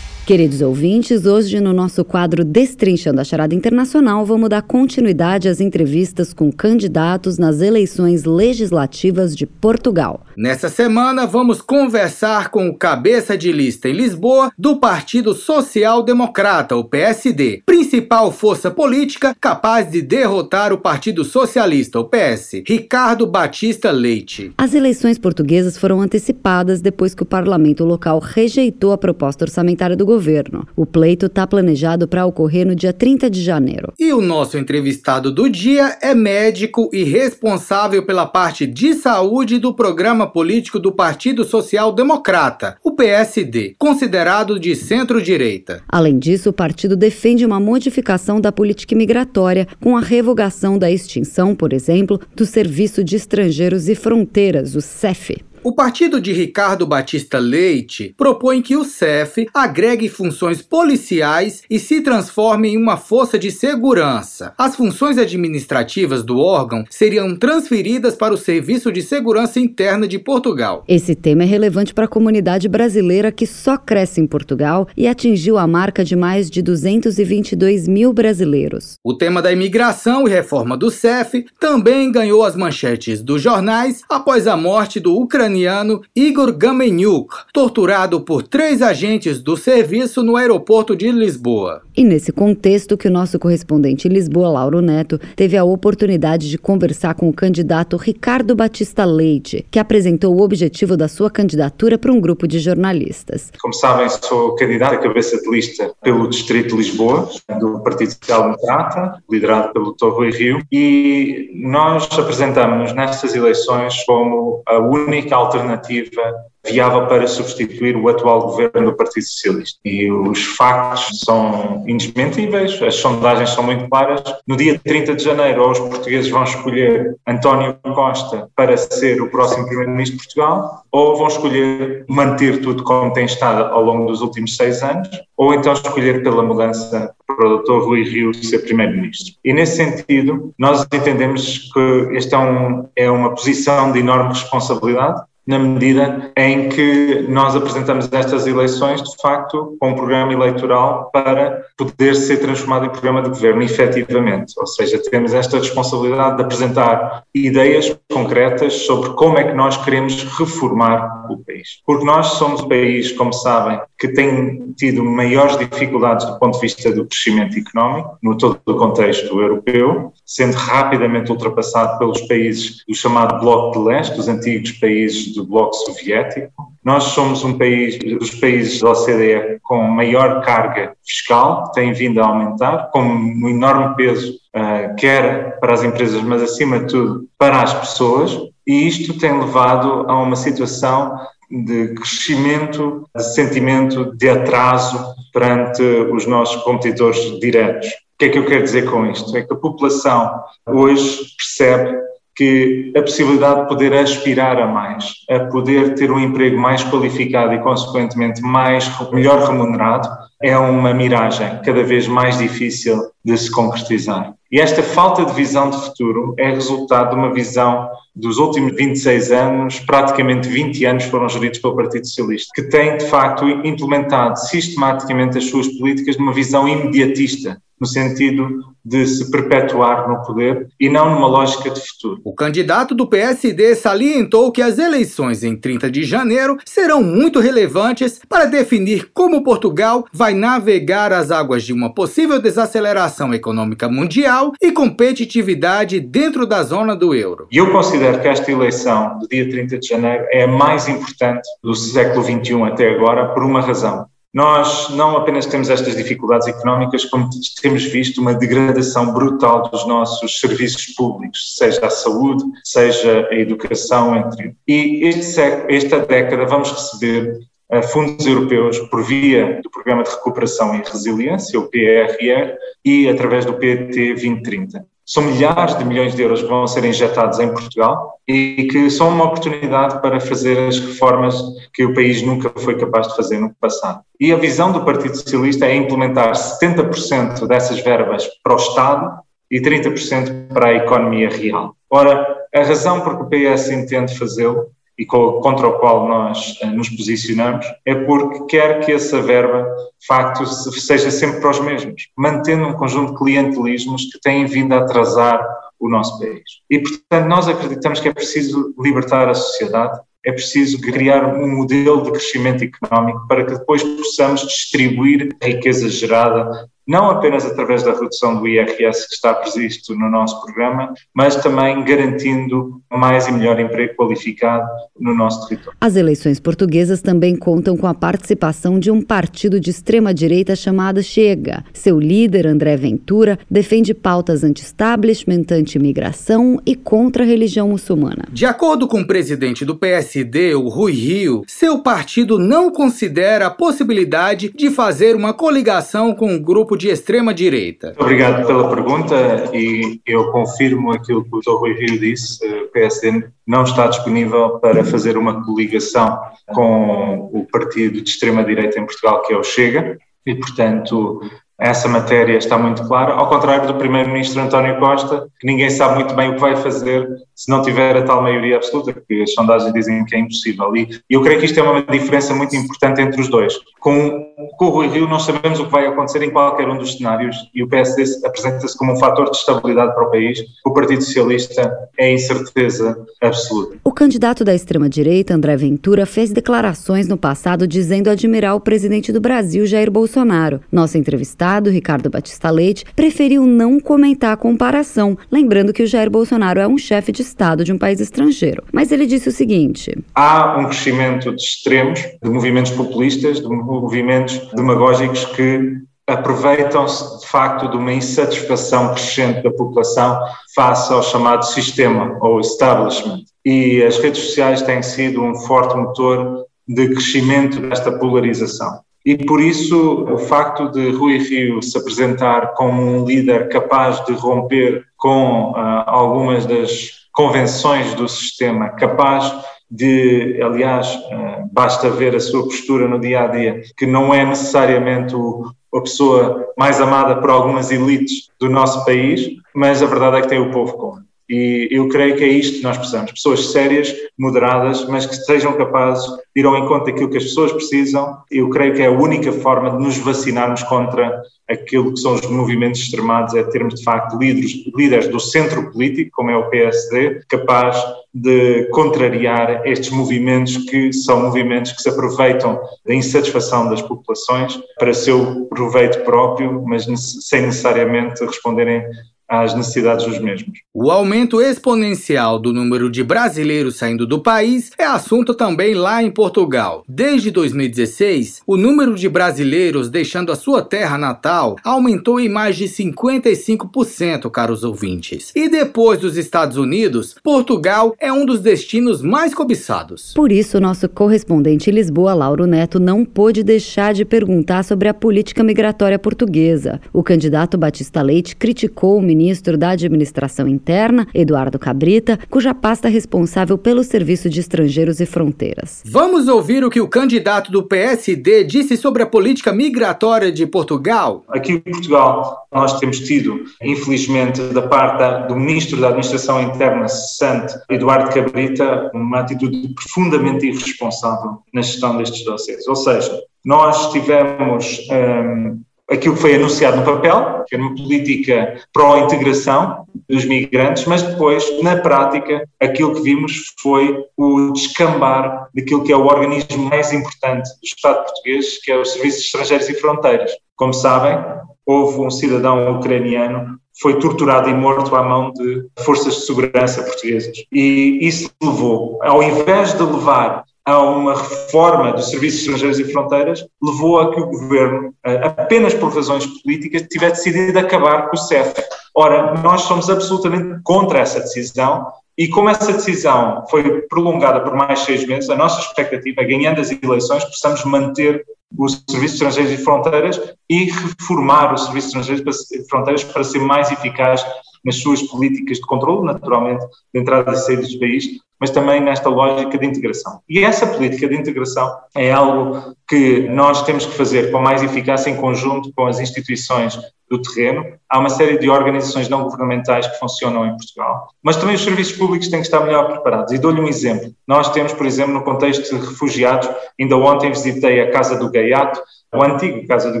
Queridos ouvintes, hoje no nosso quadro Destrinchando a Charada Internacional, vamos dar continuidade às entrevistas com candidatos nas eleições legislativas de Portugal. Nessa semana, vamos conversar com o cabeça de lista em Lisboa do Partido Social Democrata, o PSD, principal força política capaz de derrotar o Partido Socialista, o PS, Ricardo Batista Leite. As eleições portuguesas foram antecipadas depois que o parlamento local rejeitou a proposta orçamentária do governo governo. O pleito está planejado para ocorrer no dia 30 de janeiro. E o nosso entrevistado do dia é médico e responsável pela parte de saúde do programa político do Partido Social Democrata, o PSD, considerado de centro-direita. Além disso, o partido defende uma modificação da política migratória, com a revogação da extinção, por exemplo, do Serviço de Estrangeiros e Fronteiras, o CEF. O partido de Ricardo Batista Leite propõe que o CEF agregue funções policiais e se transforme em uma força de segurança. As funções administrativas do órgão seriam transferidas para o Serviço de Segurança Interna de Portugal. Esse tema é relevante para a comunidade brasileira que só cresce em Portugal e atingiu a marca de mais de 222 mil brasileiros. O tema da imigração e reforma do CEF também ganhou as manchetes dos jornais após a morte do ucraniano ucraniano Igor Gamenyuk, torturado por três agentes do serviço no aeroporto de Lisboa. E nesse contexto que o nosso correspondente em Lisboa, Lauro Neto, teve a oportunidade de conversar com o candidato Ricardo Batista Leite, que apresentou o objetivo da sua candidatura para um grupo de jornalistas. Como sabem, sou candidato a cabeça de lista pelo Distrito de Lisboa, do Partido Social Democrata, liderado pelo Dr. Rui Rio, e nós apresentamos nestas eleições como a única alternativa viável para substituir o atual governo do Partido Socialista. E os factos são indesmentíveis, as sondagens são muito claras. No dia 30 de janeiro, os portugueses vão escolher António Costa para ser o próximo Primeiro-Ministro de Portugal, ou vão escolher manter tudo como tem estado ao longo dos últimos seis anos, ou então escolher pela mudança para o Dr. Rui Rio ser Primeiro-Ministro. E nesse sentido, nós entendemos que esta é, um, é uma posição de enorme responsabilidade, na medida em que nós apresentamos estas eleições, de facto, com um programa eleitoral para poder ser transformado em programa de governo, efetivamente. Ou seja, temos esta responsabilidade de apresentar ideias concretas sobre como é que nós queremos reformar o país. Porque nós somos um país, como sabem, que tem tido maiores dificuldades do ponto de vista do crescimento económico, no todo o contexto europeu, sendo rapidamente ultrapassado pelos países do chamado Bloco de Leste, os antigos países do Bloco Soviético. Nós somos um país, dos países da OCDE com maior carga fiscal, tem vindo a aumentar, com um enorme peso, uh, quer para as empresas, mas acima de tudo para as pessoas, e isto tem levado a uma situação de crescimento, de sentimento de atraso perante os nossos competidores diretos. O que é que eu quero dizer com isto? É que a população hoje percebe que a possibilidade de poder aspirar a mais, a poder ter um emprego mais qualificado e, consequentemente, mais, melhor remunerado, é uma miragem cada vez mais difícil de se concretizar. E esta falta de visão de futuro é resultado de uma visão dos últimos 26 anos, praticamente 20 anos foram geridos pelo Partido Socialista, que tem, de facto, implementado sistematicamente as suas políticas numa visão imediatista, no sentido de se perpetuar no poder e não numa lógica de futuro. O candidato do PSD salientou que as eleições em 30 de janeiro serão muito relevantes para definir como Portugal vai navegar as águas de uma possível desaceleração econômica mundial e competitividade dentro da zona do euro. E eu considero que esta eleição do dia 30 de janeiro é a mais importante do século XXI até agora por uma razão nós não apenas temos estas dificuldades económicas, como temos visto uma degradação brutal dos nossos serviços públicos, seja a saúde, seja a educação, entre E este, esta década vamos receber uh, fundos europeus por via do Programa de Recuperação e Resiliência, o PRR, e através do PT 2030. São milhares de milhões de euros que vão ser injetados em Portugal e que são uma oportunidade para fazer as reformas que o país nunca foi capaz de fazer no passado. E a visão do Partido Socialista é implementar 70% dessas verbas para o Estado e 30% para a economia real. Ora, a razão por que o PS entende fazê-lo e contra o qual nós eh, nos posicionamos, é porque quer que essa verba, de facto, seja sempre para os mesmos, mantendo um conjunto de clientelismos que têm vindo a atrasar o nosso país. E, portanto, nós acreditamos que é preciso libertar a sociedade, é preciso criar um modelo de crescimento económico para que depois possamos distribuir a riqueza gerada não apenas através da redução do IRS que está previsto no nosso programa, mas também garantindo mais e melhor emprego qualificado no nosso território. As eleições portuguesas também contam com a participação de um partido de extrema-direita chamado Chega. Seu líder, André Ventura, defende pautas anti-establishment, anti-imigração e contra a religião muçulmana. De acordo com o presidente do PSD, o Rui Rio, seu partido não considera a possibilidade de fazer uma coligação com o grupo de extrema-direita? Obrigado pela pergunta e eu confirmo aquilo que o Dr. Rui Rio disse. O PSD não está disponível para fazer uma coligação com o partido de extrema-direita em Portugal, que é o Chega, e, portanto, essa matéria está muito clara, ao contrário do Primeiro-Ministro António Costa, que ninguém sabe muito bem o que vai fazer se não tiver a tal maioria absoluta, que as sondagens dizem que é impossível. E eu creio que isto é uma diferença muito importante entre os dois. Com, com o Rui Rio, nós sabemos o que vai acontecer em qualquer um dos cenários e o PSD apresenta-se como um fator de estabilidade para o país. O Partido Socialista é incerteza absoluta. O candidato da extrema-direita, André Ventura, fez declarações no passado dizendo admirar o presidente do Brasil, Jair Bolsonaro. Nossa entrevistada deputado Ricardo Batista Leite preferiu não comentar a comparação, lembrando que o Jair Bolsonaro é um chefe de Estado de um país estrangeiro. Mas ele disse o seguinte: há um crescimento de extremos, de movimentos populistas, de movimentos demagógicos que aproveitam-se de facto de uma insatisfação crescente da população face ao chamado sistema ou establishment. E as redes sociais têm sido um forte motor de crescimento desta polarização. E por isso o facto de Rui Rio se apresentar como um líder capaz de romper com uh, algumas das convenções do sistema, capaz de, aliás, uh, basta ver a sua postura no dia a dia, que não é necessariamente o, a pessoa mais amada por algumas elites do nosso país, mas a verdade é que tem o povo com e eu creio que é isto que nós precisamos: pessoas sérias, moderadas, mas que sejam capazes de ir ao encontro daquilo que as pessoas precisam. Eu creio que é a única forma de nos vacinarmos contra aquilo que são os movimentos extremados, é termos de facto líderes, líderes do centro político, como é o PSD, capaz de contrariar estes movimentos que são movimentos que se aproveitam da insatisfação das populações para seu proveito próprio, mas sem necessariamente responderem às necessidades dos mesmos. O aumento exponencial do número de brasileiros saindo do país é assunto também lá em Portugal. Desde 2016, o número de brasileiros deixando a sua terra natal aumentou em mais de 55%, caros ouvintes. E depois dos Estados Unidos, Portugal é um dos destinos mais cobiçados. Por isso, nosso correspondente em Lisboa, Lauro Neto, não pôde deixar de perguntar sobre a política migratória portuguesa. O candidato Batista Leite criticou o ministro da Administração Interna, Eduardo Cabrita, cuja pasta é responsável pelo Serviço de Estrangeiros e Fronteiras. Vamos ouvir o que o candidato do PSD disse sobre a política migratória de Portugal? Aqui em Portugal, nós temos tido, infelizmente, da parte do ministro da Administração Interna, cessante, Eduardo Cabrita, uma atitude profundamente irresponsável na gestão destes dossiês. Ou seja, nós tivemos um, aquilo que foi anunciado no papel, que era uma política pró-integração dos migrantes, mas depois, na prática, aquilo que vimos foi o descambar daquilo que é o organismo mais importante do Estado português, que é os Serviços Estrangeiros e Fronteiras. Como sabem, houve um cidadão ucraniano foi torturado e morto à mão de forças de segurança portuguesas. E isso levou, ao invés de levar a uma reforma dos Serviços Estrangeiros e Fronteiras, levou a que o governo, apenas por razões políticas, tivesse decidido acabar com o CEF. Ora, nós somos absolutamente contra essa decisão e como essa decisão foi prolongada por mais seis meses, a nossa expectativa é, ganhando as eleições, possamos manter os Serviços Estrangeiros e Fronteiras e reformar os Serviços Estrangeiros e Fronteiras para ser mais eficaz nas suas políticas de controle, naturalmente, de entrada e saída do país, mas também nesta lógica de integração. E essa política de integração é algo que nós temos que fazer com mais eficácia em conjunto com as instituições do terreno. Há uma série de organizações não governamentais que funcionam em Portugal, mas também os serviços públicos têm que estar melhor preparados. E dou-lhe um exemplo. Nós temos, por exemplo, no contexto de refugiados, ainda ontem visitei a Casa do Gaiato, o antigo Casa do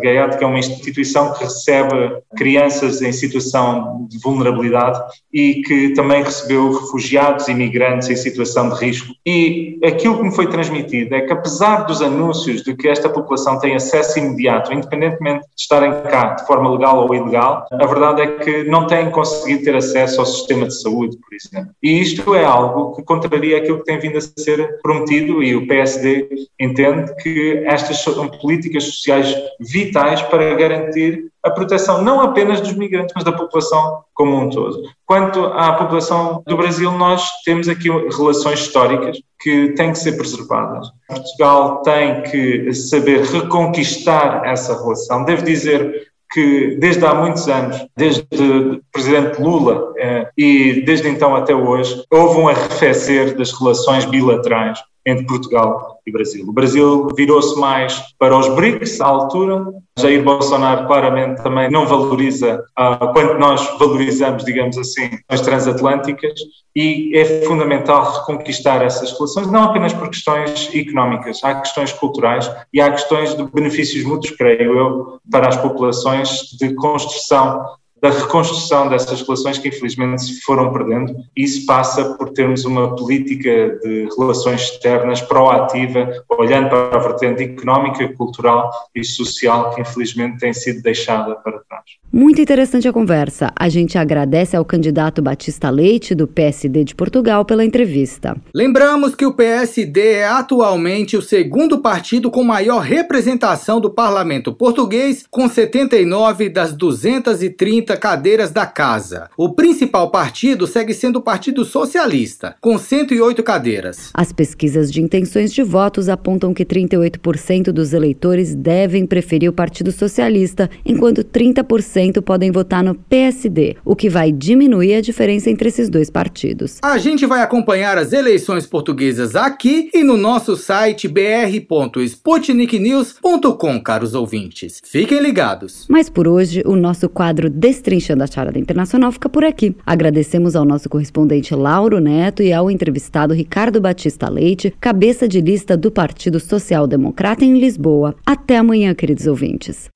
Gaiato, que é uma instituição que recebe crianças em situação de vulnerabilidade e que também recebeu refugiados e imigrantes em situação de risco. E aquilo que me foi transmitido é que, apesar dos anúncios de que esta população tem acesso imediato, independentemente de estarem cá de forma legal ou ilegal, a verdade é que não têm conseguido ter acesso ao sistema de saúde, por exemplo. E isto é algo que contraria aquilo que tem vindo a ser prometido e o PSD entende que estas são políticas sociais vitais para garantir a proteção não apenas dos migrantes, mas da população como um todo. Quanto à população do Brasil, nós temos aqui relações históricas que têm que ser preservadas. Portugal tem que saber reconquistar essa relação. Devo dizer que desde há muitos anos, desde o presidente Lula eh, e desde então até hoje, houve um arrefecer das relações bilaterais entre Portugal e Brasil. O Brasil virou-se mais para os BRICS à altura. Jair Bolsonaro claramente também não valoriza uh, quanto nós valorizamos, digamos assim, as transatlânticas e é fundamental reconquistar essas relações, não apenas por questões económicas, há questões culturais e há questões de benefícios mútuos, creio eu, para as populações de construção da reconstrução dessas relações que infelizmente se foram perdendo. Isso passa por termos uma política de relações externas proativa, olhando para a vertente económica, cultural e social que infelizmente tem sido deixada para trás. Muito interessante a conversa. A gente agradece ao candidato Batista Leite, do PSD de Portugal, pela entrevista. Lembramos que o PSD é atualmente o segundo partido com maior representação do parlamento português, com 79 das 230 cadeiras da casa. O principal partido segue sendo o Partido Socialista, com 108 cadeiras. As pesquisas de intenções de votos apontam que 38% dos eleitores devem preferir o Partido Socialista, enquanto 30% podem votar no PSD, o que vai diminuir a diferença entre esses dois partidos. A gente vai acompanhar as eleições portuguesas aqui e no nosso site br.sputniknews.com, caros ouvintes. Fiquem ligados. Mas por hoje, o nosso quadro Destrinchando a Charada Internacional fica por aqui. Agradecemos ao nosso correspondente Lauro Neto e ao entrevistado Ricardo Batista Leite, cabeça de lista do Partido Social Democrata em Lisboa. Até amanhã, queridos ouvintes.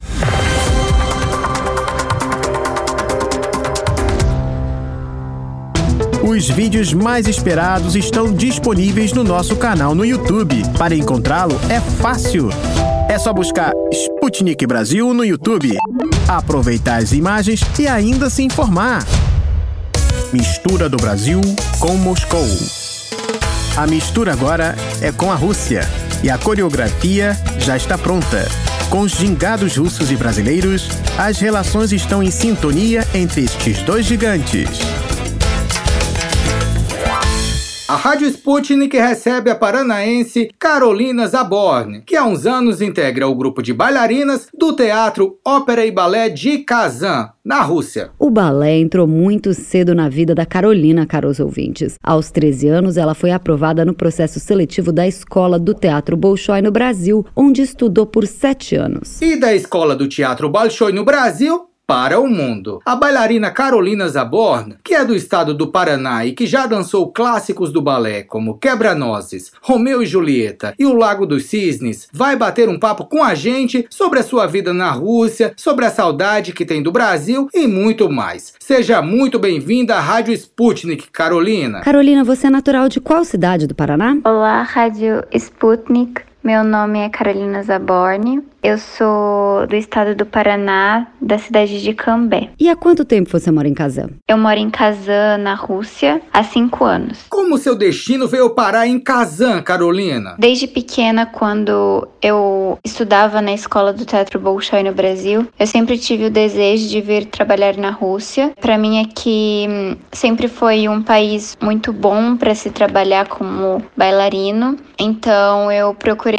Os vídeos mais esperados estão disponíveis no nosso canal no YouTube. Para encontrá-lo é fácil. É só buscar Sputnik Brasil no YouTube, aproveitar as imagens e ainda se informar. Mistura do Brasil com Moscou. A mistura agora é com a Rússia e a coreografia já está pronta. Com os gingados russos e brasileiros, as relações estão em sintonia entre estes dois gigantes. A Rádio Sputnik recebe a paranaense Carolina Zaborne, que há uns anos integra o grupo de bailarinas do Teatro Ópera e Balé de Kazan, na Rússia. O balé entrou muito cedo na vida da Carolina, caros ouvintes. Aos 13 anos, ela foi aprovada no processo seletivo da Escola do Teatro Bolshoi no Brasil, onde estudou por sete anos. E da Escola do Teatro Bolshoi no Brasil, para o mundo. A bailarina Carolina Zaborn, que é do estado do Paraná e que já dançou clássicos do balé como Quebra-Nozes, Romeu e Julieta e O Lago dos Cisnes, vai bater um papo com a gente sobre a sua vida na Rússia, sobre a saudade que tem do Brasil e muito mais. Seja muito bem-vinda à Rádio Sputnik, Carolina. Carolina, você é natural de qual cidade do Paraná? Olá, Rádio Sputnik. Meu nome é Carolina Zaborni. Eu sou do estado do Paraná, da cidade de Cambé. E há quanto tempo você mora em Kazan? Eu moro em Kazan, na Rússia, há cinco anos. Como seu destino veio parar em Kazan, Carolina? Desde pequena, quando eu estudava na escola do Teatro Bolshoi no Brasil, eu sempre tive o desejo de vir trabalhar na Rússia. Para mim aqui hum, sempre foi um país muito bom para se trabalhar como bailarino. Então eu procurei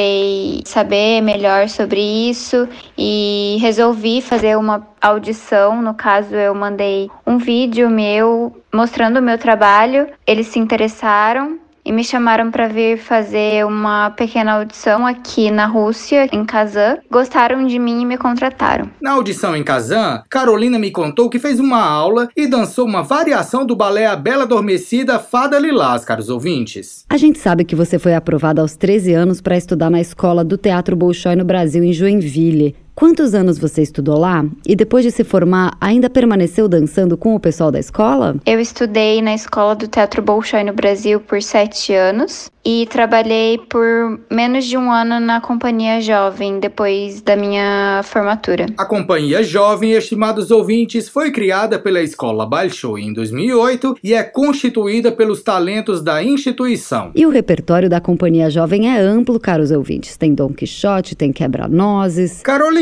saber melhor sobre isso e resolvi fazer uma audição. No caso, eu mandei um vídeo meu mostrando o meu trabalho. Eles se interessaram e me chamaram para vir fazer uma pequena audição aqui na Rússia, em Kazan. Gostaram de mim e me contrataram. Na audição em Kazan, Carolina me contou que fez uma aula e dançou uma variação do balé A Bela Adormecida Fada Lilás, caros ouvintes. A gente sabe que você foi aprovada aos 13 anos para estudar na escola do Teatro Bolshoi no Brasil, em Joinville. Quantos anos você estudou lá? E depois de se formar, ainda permaneceu dançando com o pessoal da escola? Eu estudei na escola do Teatro Bolshoi no Brasil por sete anos e trabalhei por menos de um ano na Companhia Jovem depois da minha formatura. A Companhia Jovem, estimados ouvintes, foi criada pela Escola Bolshoi em 2008 e é constituída pelos talentos da instituição. E o repertório da Companhia Jovem é amplo, caros ouvintes. Tem Dom Quixote, tem Quebra-Nozes. Carolina,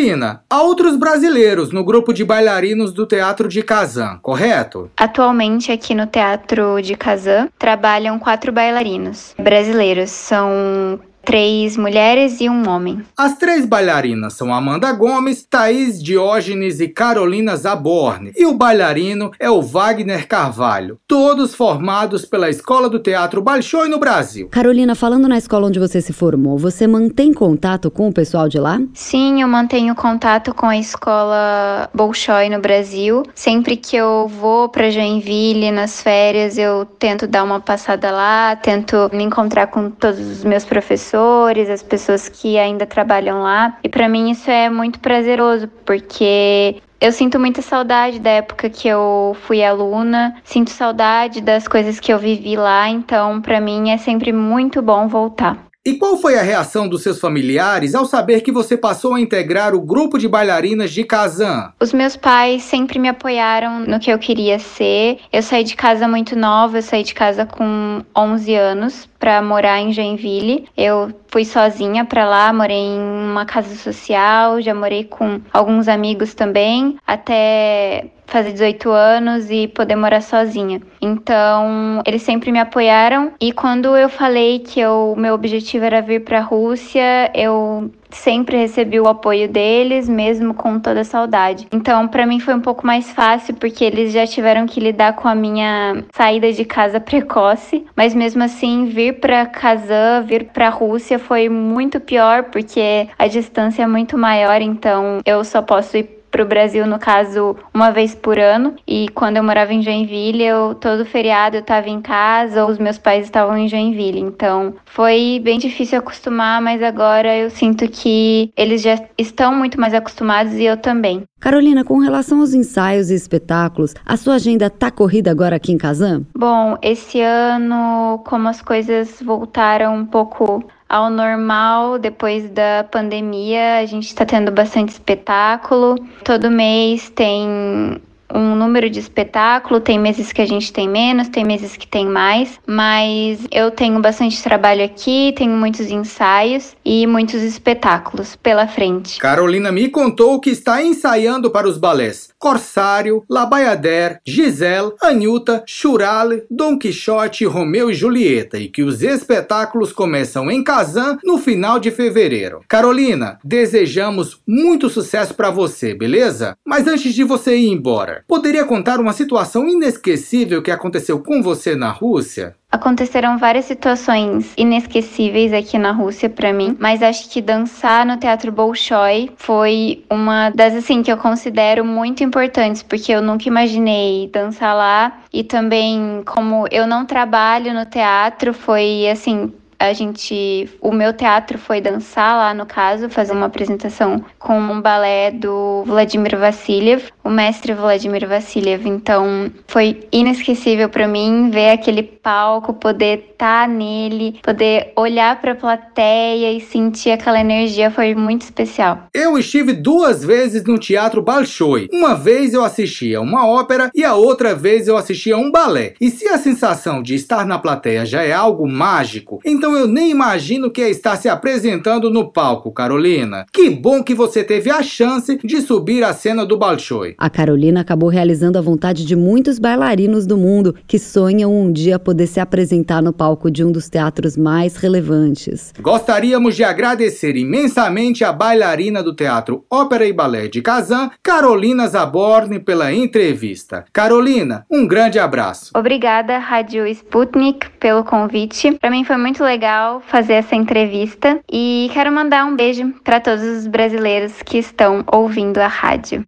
há outros brasileiros no grupo de bailarinos do Teatro de Kazan, correto? Atualmente aqui no Teatro de Kazan trabalham quatro bailarinos brasileiros. São três mulheres e um homem. As três bailarinas são Amanda Gomes, Thaís Diógenes e Carolina Zaborne. E o bailarino é o Wagner Carvalho. Todos formados pela Escola do Teatro Bolshoi no Brasil. Carolina, falando na escola onde você se formou, você mantém contato com o pessoal de lá? Sim, eu mantenho contato com a Escola Bolshoi no Brasil. Sempre que eu vou para Joinville nas férias, eu tento dar uma passada lá, tento me encontrar com todos os meus professores professores, as pessoas que ainda trabalham lá. E para mim isso é muito prazeroso, porque eu sinto muita saudade da época que eu fui aluna, sinto saudade das coisas que eu vivi lá, então para mim é sempre muito bom voltar. E qual foi a reação dos seus familiares ao saber que você passou a integrar o grupo de bailarinas de Kazan? Os meus pais sempre me apoiaram no que eu queria ser. Eu saí de casa muito nova, eu saí de casa com 11 anos para morar em Joinville. Eu fui sozinha para lá, morei em uma casa social, já morei com alguns amigos também, até fazer 18 anos e poder morar sozinha. Então, eles sempre me apoiaram e quando eu falei que o meu objetivo era vir para a Rússia, eu sempre recebi o apoio deles, mesmo com toda a saudade. Então, para mim foi um pouco mais fácil porque eles já tiveram que lidar com a minha saída de casa precoce, mas mesmo assim vir para Kazan, vir para a Rússia foi muito pior porque a distância é muito maior, então eu só posso ir para o Brasil, no caso, uma vez por ano. E quando eu morava em Joinville, eu todo feriado eu estava em casa, ou os meus pais estavam em Joinville. Então foi bem difícil acostumar, mas agora eu sinto que eles já estão muito mais acostumados e eu também. Carolina, com relação aos ensaios e espetáculos, a sua agenda tá corrida agora aqui em Kazan? Bom, esse ano, como as coisas voltaram um pouco ao normal depois da pandemia. A gente está tendo bastante espetáculo. Todo mês tem um número de espetáculo, tem meses que a gente tem menos, tem meses que tem mais, mas eu tenho bastante trabalho aqui, tenho muitos ensaios e muitos espetáculos pela frente. Carolina me contou que está ensaiando para os balés Corsário, La Bayadère, Giselle, Anilta, Churale, Dom Quixote, Romeu e Julieta e que os espetáculos começam em Kazan no final de fevereiro. Carolina, desejamos muito sucesso para você, beleza? Mas antes de você ir embora, poderia contar uma situação inesquecível que aconteceu com você na Rússia? Aconteceram várias situações inesquecíveis aqui na Rússia para mim, mas acho que dançar no Teatro Bolshoi foi uma das assim que eu considero muito importantes, porque eu nunca imaginei dançar lá. E também como eu não trabalho no teatro, foi assim a gente, o meu teatro foi dançar lá no caso, fazer uma apresentação com um balé do Vladimir Vassiliev, o mestre Vladimir Vassiliev. Então, foi inesquecível para mim ver aquele palco, poder estar tá nele, poder olhar para a plateia e sentir aquela energia, foi muito especial. Eu estive duas vezes no Teatro Bolshoi. Uma vez eu assisti a uma ópera e a outra vez eu assisti a um balé. E se a sensação de estar na plateia já é algo mágico, então então eu nem imagino que é estar se apresentando no palco, Carolina. Que bom que você teve a chance de subir a cena do Bolshoi. A Carolina acabou realizando a vontade de muitos bailarinos do mundo que sonham um dia poder se apresentar no palco de um dos teatros mais relevantes. Gostaríamos de agradecer imensamente a bailarina do Teatro Ópera e Balé de Kazan, Carolina Zaborni, pela entrevista. Carolina, um grande abraço. Obrigada, Rádio Sputnik, pelo convite. Para mim foi muito legal legal fazer essa entrevista e quero mandar um beijo para todos os brasileiros que estão ouvindo a rádio.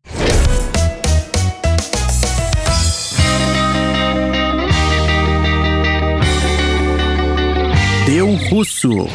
Deu Russo.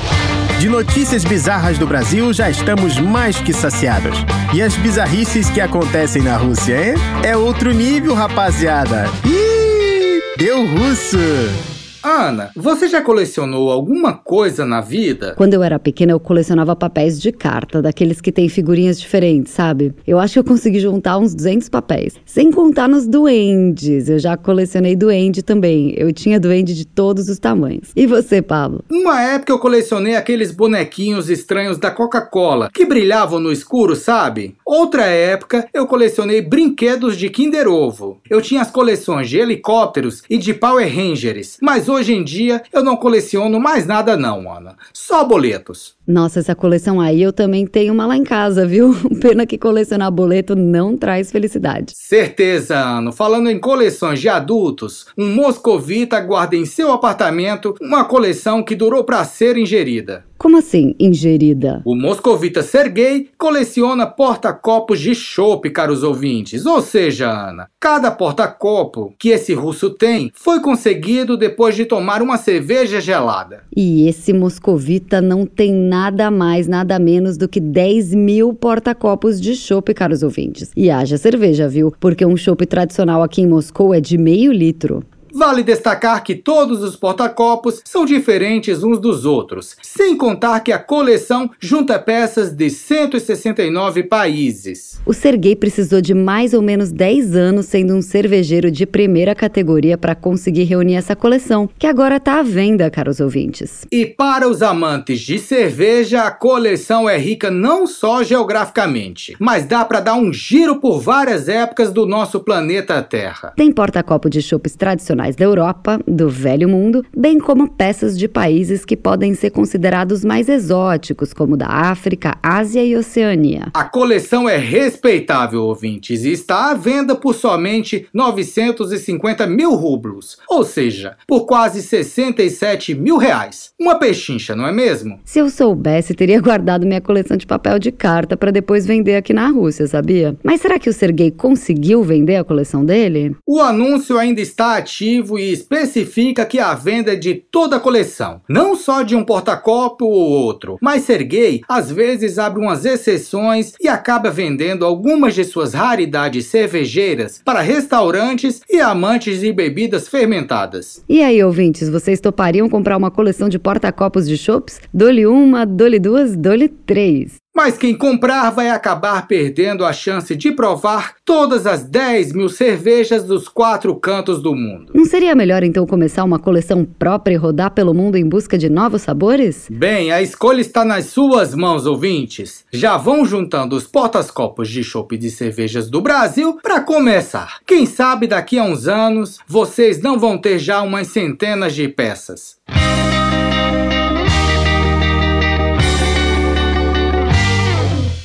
De notícias bizarras do Brasil já estamos mais que saciados. E as bizarrices que acontecem na Rússia, hein? É outro nível, rapaziada. Ih, deu russo! Ana, você já colecionou alguma coisa na vida? Quando eu era pequena, eu colecionava papéis de carta, daqueles que têm figurinhas diferentes, sabe? Eu acho que eu consegui juntar uns 200 papéis. Sem contar nos duendes. Eu já colecionei duende também. Eu tinha duende de todos os tamanhos. E você, Pablo? Uma época eu colecionei aqueles bonequinhos estranhos da Coca-Cola, que brilhavam no escuro, sabe? Outra época eu colecionei brinquedos de Kinder Ovo. Eu tinha as coleções de helicópteros e de Power Rangers, mas hoje hoje em dia eu não coleciono mais nada não, Ana. Só boletos. Nossa, essa coleção aí eu também tenho uma lá em casa, viu? Pena que colecionar boleto não traz felicidade. Certeza, Ana. Falando em coleções de adultos, um moscovita guarda em seu apartamento uma coleção que durou para ser ingerida. Como assim, ingerida? O moscovita Sergei coleciona porta-copos de chopp, caros ouvintes. Ou seja, Ana, cada porta-copo que esse russo tem foi conseguido depois de tomar uma cerveja gelada. E esse moscovita não tem nada mais, nada menos do que 10 mil porta-copos de chopp, caros ouvintes. E haja cerveja, viu? Porque um chopp tradicional aqui em Moscou é de meio litro. Vale destacar que todos os porta-copos são diferentes uns dos outros, sem contar que a coleção junta peças de 169 países. O Sergei precisou de mais ou menos 10 anos sendo um cervejeiro de primeira categoria para conseguir reunir essa coleção, que agora está à venda, caros ouvintes. E para os amantes de cerveja, a coleção é rica não só geograficamente, mas dá para dar um giro por várias épocas do nosso planeta Terra. Tem porta-copo de chopes tradicionais da Europa, do Velho Mundo, bem como peças de países que podem ser considerados mais exóticos, como da África, Ásia e Oceania. A coleção é respeitável, ouvintes, e está à venda por somente 950 mil rublos, ou seja, por quase 67 mil reais. Uma pechincha, não é mesmo? Se eu soubesse, teria guardado minha coleção de papel de carta para depois vender aqui na Rússia, sabia? Mas será que o Sergei conseguiu vender a coleção dele? O anúncio ainda está ativo e especifica que a venda é de toda a coleção, não só de um porta-copo ou outro. Mas Sergei às vezes abre umas exceções e acaba vendendo algumas de suas raridades cervejeiras para restaurantes e amantes de bebidas fermentadas. E aí, ouvintes, vocês topariam comprar uma coleção de porta-copos de chopps? Dole uma, dole duas, dole três. Mas quem comprar vai acabar perdendo a chance de provar todas as 10 mil cervejas dos quatro cantos do mundo. Não seria melhor então começar uma coleção própria e rodar pelo mundo em busca de novos sabores? Bem, a escolha está nas suas mãos, ouvintes. Já vão juntando os portas-copos de chopp de cervejas do Brasil para começar. Quem sabe daqui a uns anos vocês não vão ter já umas centenas de peças.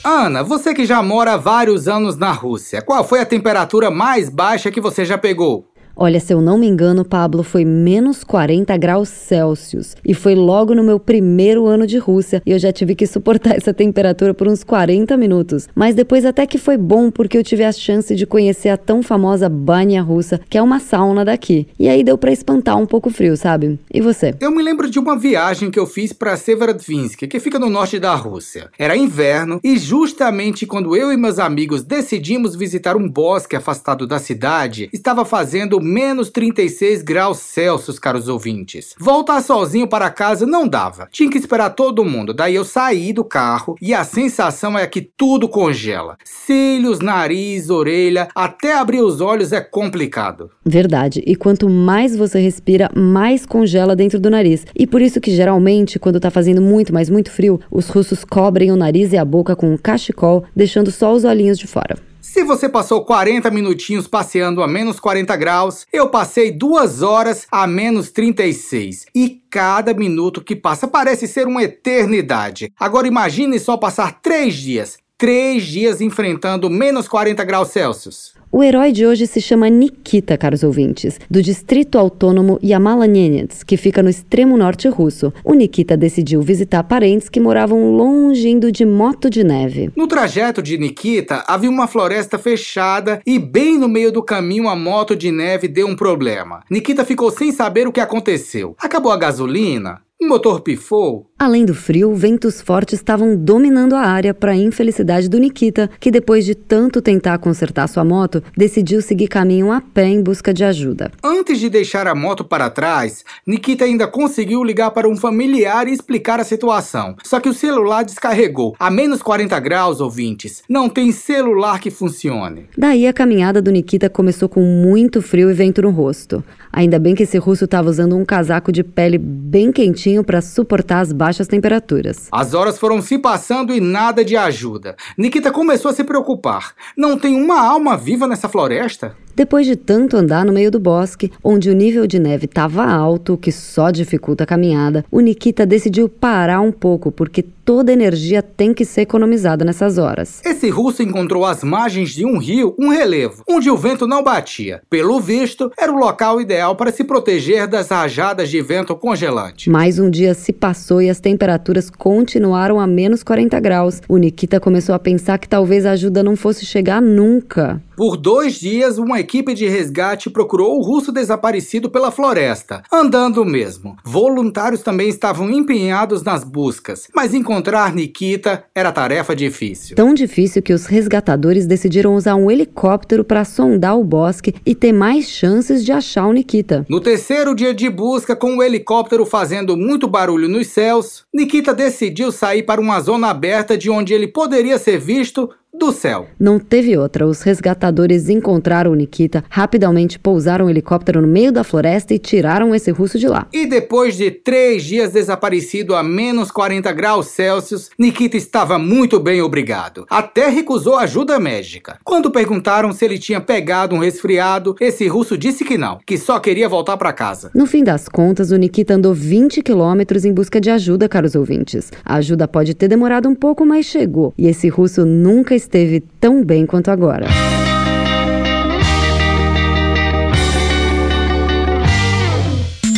Ana, você que já mora vários anos na Rússia, qual foi a temperatura mais baixa que você já pegou? Olha, se eu não me engano, Pablo, foi menos 40 graus Celsius. E foi logo no meu primeiro ano de Rússia. E eu já tive que suportar essa temperatura por uns 40 minutos. Mas depois até que foi bom, porque eu tive a chance de conhecer a tão famosa banha russa, que é uma sauna daqui. E aí deu para espantar um pouco o frio, sabe? E você? Eu me lembro de uma viagem que eu fiz para Severodvinsk, que fica no norte da Rússia. Era inverno e justamente quando eu e meus amigos decidimos visitar um bosque afastado da cidade, estava fazendo menos 36 graus Celsius, caros ouvintes. Voltar sozinho para casa não dava. Tinha que esperar todo mundo. Daí eu saí do carro e a sensação é que tudo congela. Cílios, nariz, orelha, até abrir os olhos é complicado. Verdade. E quanto mais você respira, mais congela dentro do nariz. E por isso que geralmente, quando tá fazendo muito, mas muito frio, os russos cobrem o nariz e a boca com um cachecol, deixando só os olhinhos de fora. Se você passou 40 minutinhos passeando a menos 40 graus, eu passei duas horas a menos 36. E cada minuto que passa parece ser uma eternidade. Agora imagine só passar três dias. Três dias enfrentando menos 40 graus Celsius. O herói de hoje se chama Nikita, caros ouvintes, do distrito autônomo Yamala-Nenets, que fica no extremo norte russo. O Nikita decidiu visitar parentes que moravam longe indo de moto de neve. No trajeto de Nikita, havia uma floresta fechada e bem no meio do caminho a moto de neve deu um problema. Nikita ficou sem saber o que aconteceu. Acabou a gasolina? O motor pifou? Além do frio, ventos fortes estavam dominando a área para a infelicidade do Nikita, que depois de tanto tentar consertar sua moto, decidiu seguir caminho a pé em busca de ajuda. Antes de deixar a moto para trás, Nikita ainda conseguiu ligar para um familiar e explicar a situação. Só que o celular descarregou. A menos 40 graus, ouvintes, não tem celular que funcione. Daí a caminhada do Nikita começou com muito frio e vento no rosto. Ainda bem que esse russo estava usando um casaco de pele bem quentinho para suportar as baixas temperaturas. As horas foram se passando e nada de ajuda. Nikita começou a se preocupar. Não tem uma alma viva nessa floresta? Depois de tanto andar no meio do bosque, onde o nível de neve estava alto, o que só dificulta a caminhada, o Nikita decidiu parar um pouco, porque toda energia tem que ser economizada nessas horas. Esse russo encontrou às margens de um rio um relevo, onde o vento não batia. Pelo visto, era o local ideal para se proteger das rajadas de vento congelante. Mais um dia se passou e as temperaturas continuaram a menos 40 graus. O Nikita começou a pensar que talvez a ajuda não fosse chegar nunca. Por dois dias, uma equipe de resgate procurou o russo desaparecido pela floresta, andando mesmo. Voluntários também estavam empenhados nas buscas, mas encontrar Nikita era tarefa difícil. Tão difícil que os resgatadores decidiram usar um helicóptero para sondar o bosque e ter mais chances de achar o Nikita. No terceiro dia de busca, com o helicóptero fazendo muito barulho nos céus, Nikita decidiu sair para uma zona aberta de onde ele poderia ser visto do céu. Não teve outra. Os resgatadores encontraram o Nikita, rapidamente pousaram o helicóptero no meio da floresta e tiraram esse russo de lá. E depois de três dias desaparecido a menos 40 graus Celsius, Nikita estava muito bem, obrigado. Até recusou ajuda médica. Quando perguntaram se ele tinha pegado um resfriado, esse russo disse que não, que só queria voltar para casa. No fim das contas, o Nikita andou 20 quilômetros em busca de ajuda, caros ouvintes. A ajuda pode ter demorado um pouco, mas chegou. E esse russo nunca esteve tão bem quanto agora.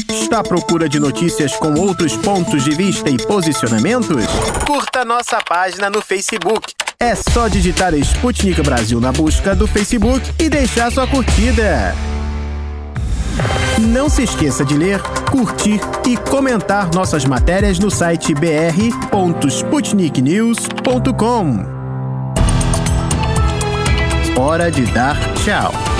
Está à procura de notícias com outros pontos de vista e posicionamentos? Curta nossa página no Facebook. É só digitar Sputnik Brasil na busca do Facebook e deixar sua curtida. Não se esqueça de ler, curtir e comentar nossas matérias no site br.sputniknews.com. Hora de dar tchau.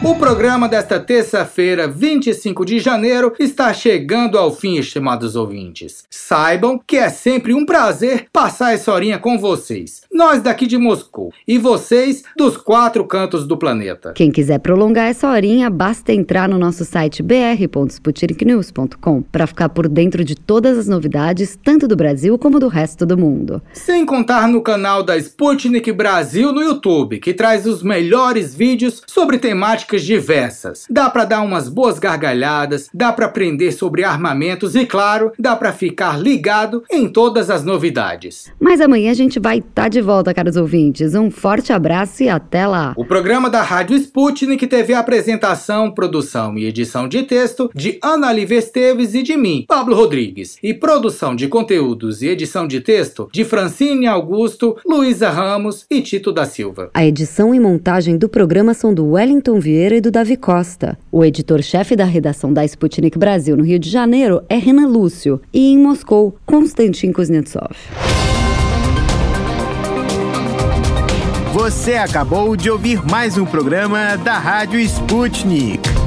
O programa desta terça-feira, 25 de janeiro, está chegando ao fim, estimados ouvintes. Saibam que é sempre um prazer passar essa horinha com vocês. Nós daqui de Moscou e vocês dos quatro cantos do planeta. Quem quiser prolongar essa horinha, basta entrar no nosso site br.sputniknews.com para ficar por dentro de todas as novidades, tanto do Brasil como do resto do mundo. Sem contar no canal da Sputnik Brasil no YouTube, que traz os melhores vídeos sobre temáticas diversas. Dá para dar umas boas gargalhadas, dá para aprender sobre armamentos e, claro, dá para ficar ligado em todas as novidades. Mas amanhã a gente vai estar tá de volta, caros ouvintes. Um forte abraço e até lá. O programa da Rádio Sputnik teve a apresentação, produção e edição de texto de Ana Lívia Esteves e de mim, Pablo Rodrigues, e produção de conteúdos e edição de texto de Francine Augusto, Luísa Ramos e Tito da Silva. A edição e montagem do programa são do Wellington Vieira e do Davi Costa. O editor-chefe da redação da Sputnik Brasil no Rio de Janeiro é Renan Lúcio e em Moscou, Konstantin Kuznetsov. Você acabou de ouvir mais um programa da Rádio Sputnik.